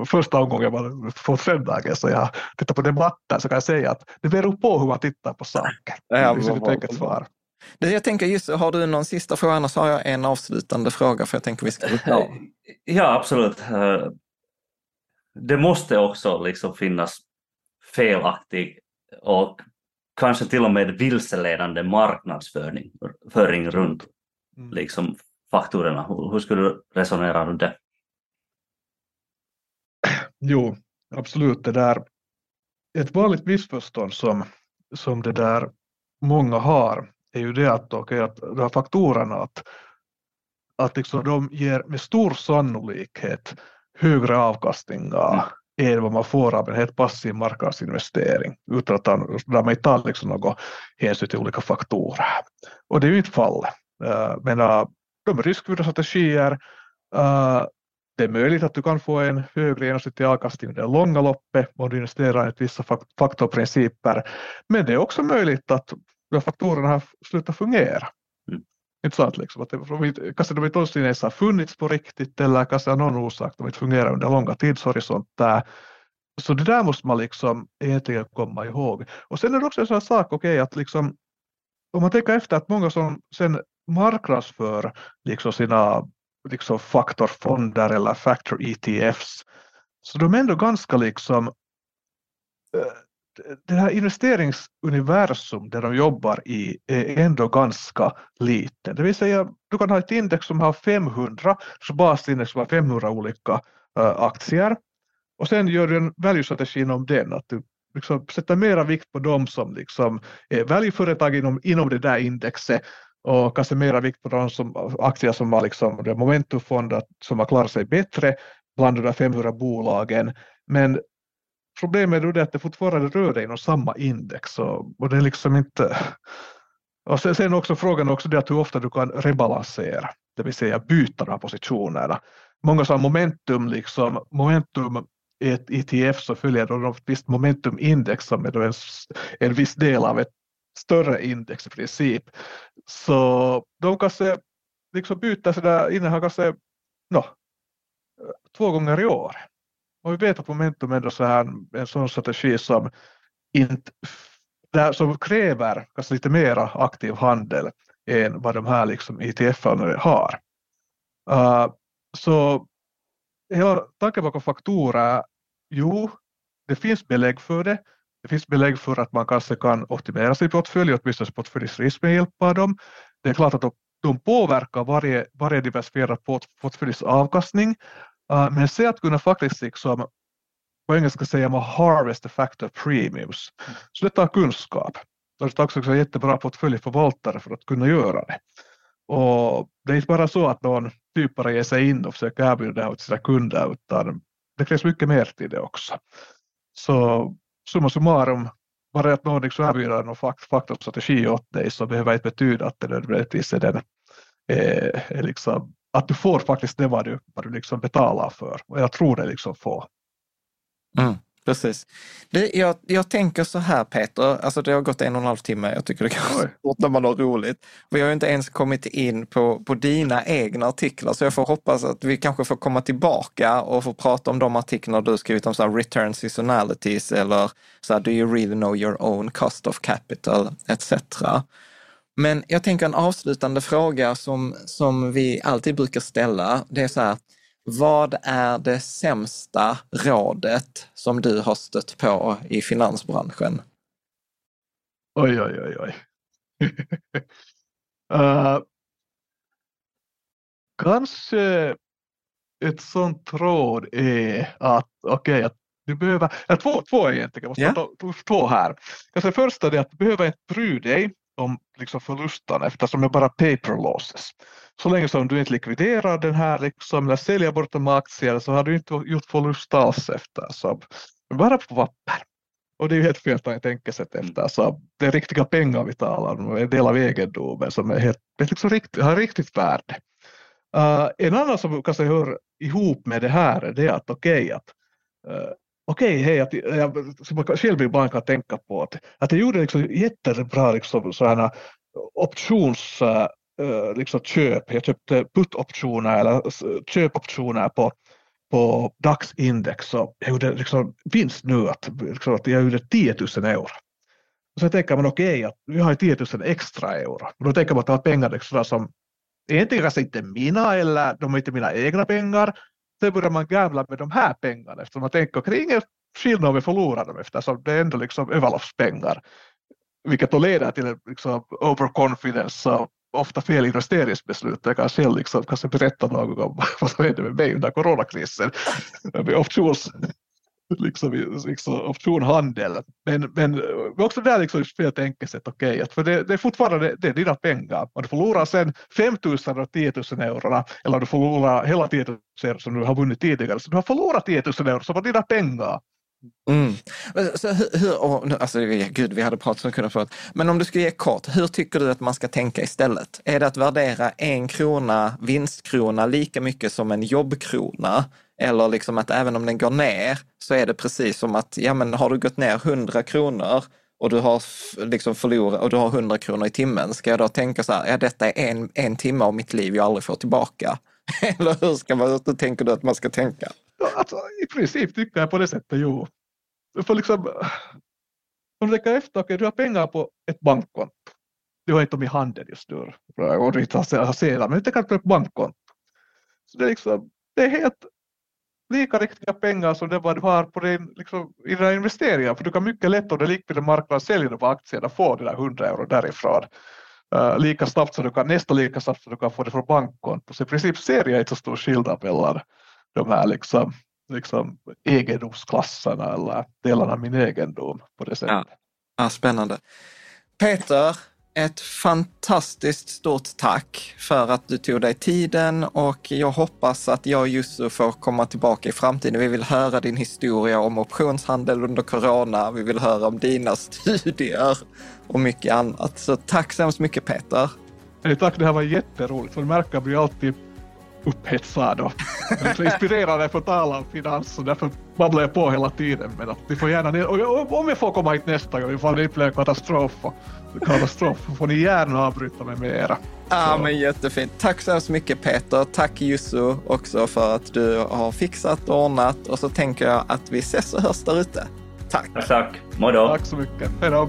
första omgången var på söndagen så jag tittar på debatten så kan jag säga att det beror på hur man tittar på saker. Det är ett enkelt svar. Jag tänker just, har du någon sista fråga? Annars har jag en avslutande fråga för jag tänker vi ska ja. ja, absolut. Eh, det måste också liksom finnas felaktig och kanske till och med vilseledande marknadsföring runt mm. liksom, faktorerna. Hur, hur skulle du resonera runt det? Jo, absolut. Det där ett vanligt missförstånd som, som det där många har är ju det att, okay, att de här faktorerna att, att liksom de ger med stor sannolikhet högre avkastningar mm. än vad man får av en helt passiv marknadsinvestering utan att där man tar liksom någon hänsyn till olika faktorer. Och det är ju inte fallet. Uh, men uh, de riskfyllda strategier, uh, det är möjligt att du kan få en högre genomsnittlig avkastning i det långa loppet om du investerar enligt vissa faktorprinciper. Men det är också möjligt att de faktorerna har slutat fungera. Mm. Intressant liksom, att det, kanske de inte någonsin ens har funnits på riktigt eller kanske av någon orsak de inte fungerar under långa tidshorisonter. Så det där måste man liksom egentligen komma ihåg. Och sen är det också en sån sak, okej, okay, att liksom om man tänker efter att många som sen marknadsför liksom sina liksom faktorfonder eller factor ETFs, så de är ändå ganska liksom eh, det här investeringsuniversum där de jobbar i är ändå ganska liten. Det vill säga, du kan ha ett index som har 500, så basindex som har 500 olika eh, aktier och sen gör du en value-strategi inom den, att du liksom sätter mera vikt på de som liksom är value-företag inom, inom det där indexet och kanske mera vikt på de som, aktier som har liksom, momentumfonder som har klarat sig bättre bland de där 500 bolagen. Men problemet är att det fortfarande rör dig inom samma index och, och det är liksom inte... Och sen, sen också frågan också det att hur ofta du kan rebalansera, det vill säga byta de här positionerna. Många sa momentum, liksom, momentum i ett ETF så följer då ett visst momentumindex som är en, en viss del av ett större index i princip. Så de kanske liksom byter sina innehav kanske no, två gånger i år. Och vi vet att momentum är så här, en sån strategi som, inte, där, som kräver kanske lite mera aktiv handel än vad de här liksom ETF-arna har. Uh, så hela tanken bakom faktorer, jo, det finns belägg för det. Det finns belägg för att man kanske kan optimera sin portfölj, åtminstone portföljs risk med hjälp av dem. Det är klart att de påverkar varje, varje diversifierad portföljs avkastning Uh, men se att kunna faktiskt liksom, på engelska säger man harvest the factor premiums. Så det tar kunskap. Det tar också en jättebra portföljförvaltare för att kunna göra det. Och det är inte bara så att någon typ bara ger sig in och försöker erbjuda det åt sina kunder utan det krävs mycket mer till det också. Så summa summarum, bara att någon liksom erbjuder någon faktorstrategi åt dig så behöver det inte betyda att det nödvändigtvis är den är, är liksom att du får faktiskt det vad du, vad du liksom betalar för. Och jag tror det liksom får. Mm, precis. Det, jag, jag tänker så här Peter, alltså det har gått en och en halv timme, jag tycker det går fort när man har roligt. Vi har inte ens kommit in på, på dina egna artiklar, så jag får hoppas att vi kanske får komma tillbaka och få prata om de artiklar du skrivit om så här return seasonalities eller så här, do you really know your own cost of capital etc. Men jag tänker en avslutande fråga som, som vi alltid brukar ställa, det är så här, vad är det sämsta rådet som du har stött på i finansbranschen? Oj, oj, oj, oj. uh, kanske ett sånt råd är att, okej, okay, du behöver, ja, två, två egentligen, jag måste yeah. ta två här. Kanske första är att du behöver inte bry dig om liksom förlusterna eftersom det är bara paper losses. Så länge som du inte likviderar den här liksom, eller säljer bort de aktier så har du inte gjort förlust alls efter. Så bara på papper. Och det är ju helt fel tänkesätt efter. Så det är riktiga pengar vi talar om, en del av egendomen som är helt, liksom rikt, har riktigt värde. Uh, en annan som kanske hör ihop med det här är det att okej okay, att uh, okej, hej, att jag, som man själv ibland kan tänka på att, att jag gjorde liksom jättebra liksom, sådana options äh, liksom köp. Jag köpte put-optioner eller köpoptioner på, på dagsindex och jag gjorde liksom vinst nu att, liksom, att jag gjorde 10 000 euro. Och så tänker man okej, okay, att vi har 10 000 extra euro. Och då tänker man att det var pengar liksom, som egentligen kanske inte mina eller de är inte mina egna pengar Sen börjar man gambla med de här pengarna eftersom man tänker att det är ingen skillnad om vi förlorar dem eftersom det är ändå liksom överloppspengar. Vilket då leder till liksom overconfidence och ofta fel investeringsbeslut. Jag kan själv liksom, kanske berätta något om vad som hände med mig under coronakrisen. Med options, liksom, liksom optionhandel. Men, men eh, också där liksom fel tänkesätt, okej, okay, för det, det, är fortfarande det är dina pengar. Om du förlorar sen 5 000 och 10 000 euro eller du förlorar hela 10 000 euro som du har vunnit tidigare, så du har förlorat 10 000 euro som var dina pengar. Mm. Så hur, hur, alltså, gud, vi hade pratat så kunnat förut. Men om du skulle ge kort, hur tycker du att man ska tänka istället? Är det att värdera en krona, vinstkrona, lika mycket som en jobbkrona? Eller liksom att även om den går ner så är det precis som att, ja men har du gått ner 100 kronor och du har liksom förlorat och du har 100 kronor i timmen, ska jag då tänka så här, ja detta är en, en timme av mitt liv jag aldrig får tillbaka? Eller hur, ska man, hur tänker du att man ska tänka? Alltså, I princip tycker jag på det sättet, jo. Du får liksom, om du tänker efter, okay, du har pengar på ett bankkonto. Du har inte dem i handen just nu och du inte har sedlar, men du tänker på ett bankkonto. Så det är, liksom, det är helt lika riktiga pengar som det var du har på din, liksom, i dina investeringar. För du kan mycket lätt om det är likvida marknad sälja på aktierna få dina 100 euro därifrån. Uh, lika snabbt som du kan, nästan lika snabbt som du kan få det från bankkonto. Så i princip ser jag inte så stor skillnad mellan de här liksom, liksom egendomsklasserna eller delarna av min egendom på det sättet. Ja. ja, spännande. Peter, ett fantastiskt stort tack för att du tog dig tiden och jag hoppas att jag och Jussu får komma tillbaka i framtiden. Vi vill höra din historia om optionshandel under corona. Vi vill höra om dina studier och mycket annat. Så tack så hemskt mycket Peter. Hey, tack, det här var jätteroligt. För du märker blir alltid upphetsad och inspirerad för att tala om finans och därför babblar jag på hela tiden. Men att ni får gärna, och om jag får komma hit nästa gång ifall det inte blir katastrof, katastrof får ni gärna avbryta mig med era. Ja, men jättefint. Tack så hemskt mycket Peter. Tack Jussu också för att du har fixat och ordnat och så tänker jag att vi ses och hörs där ute. Tack. Tack, tack. Må då. Tack så mycket. Hej då.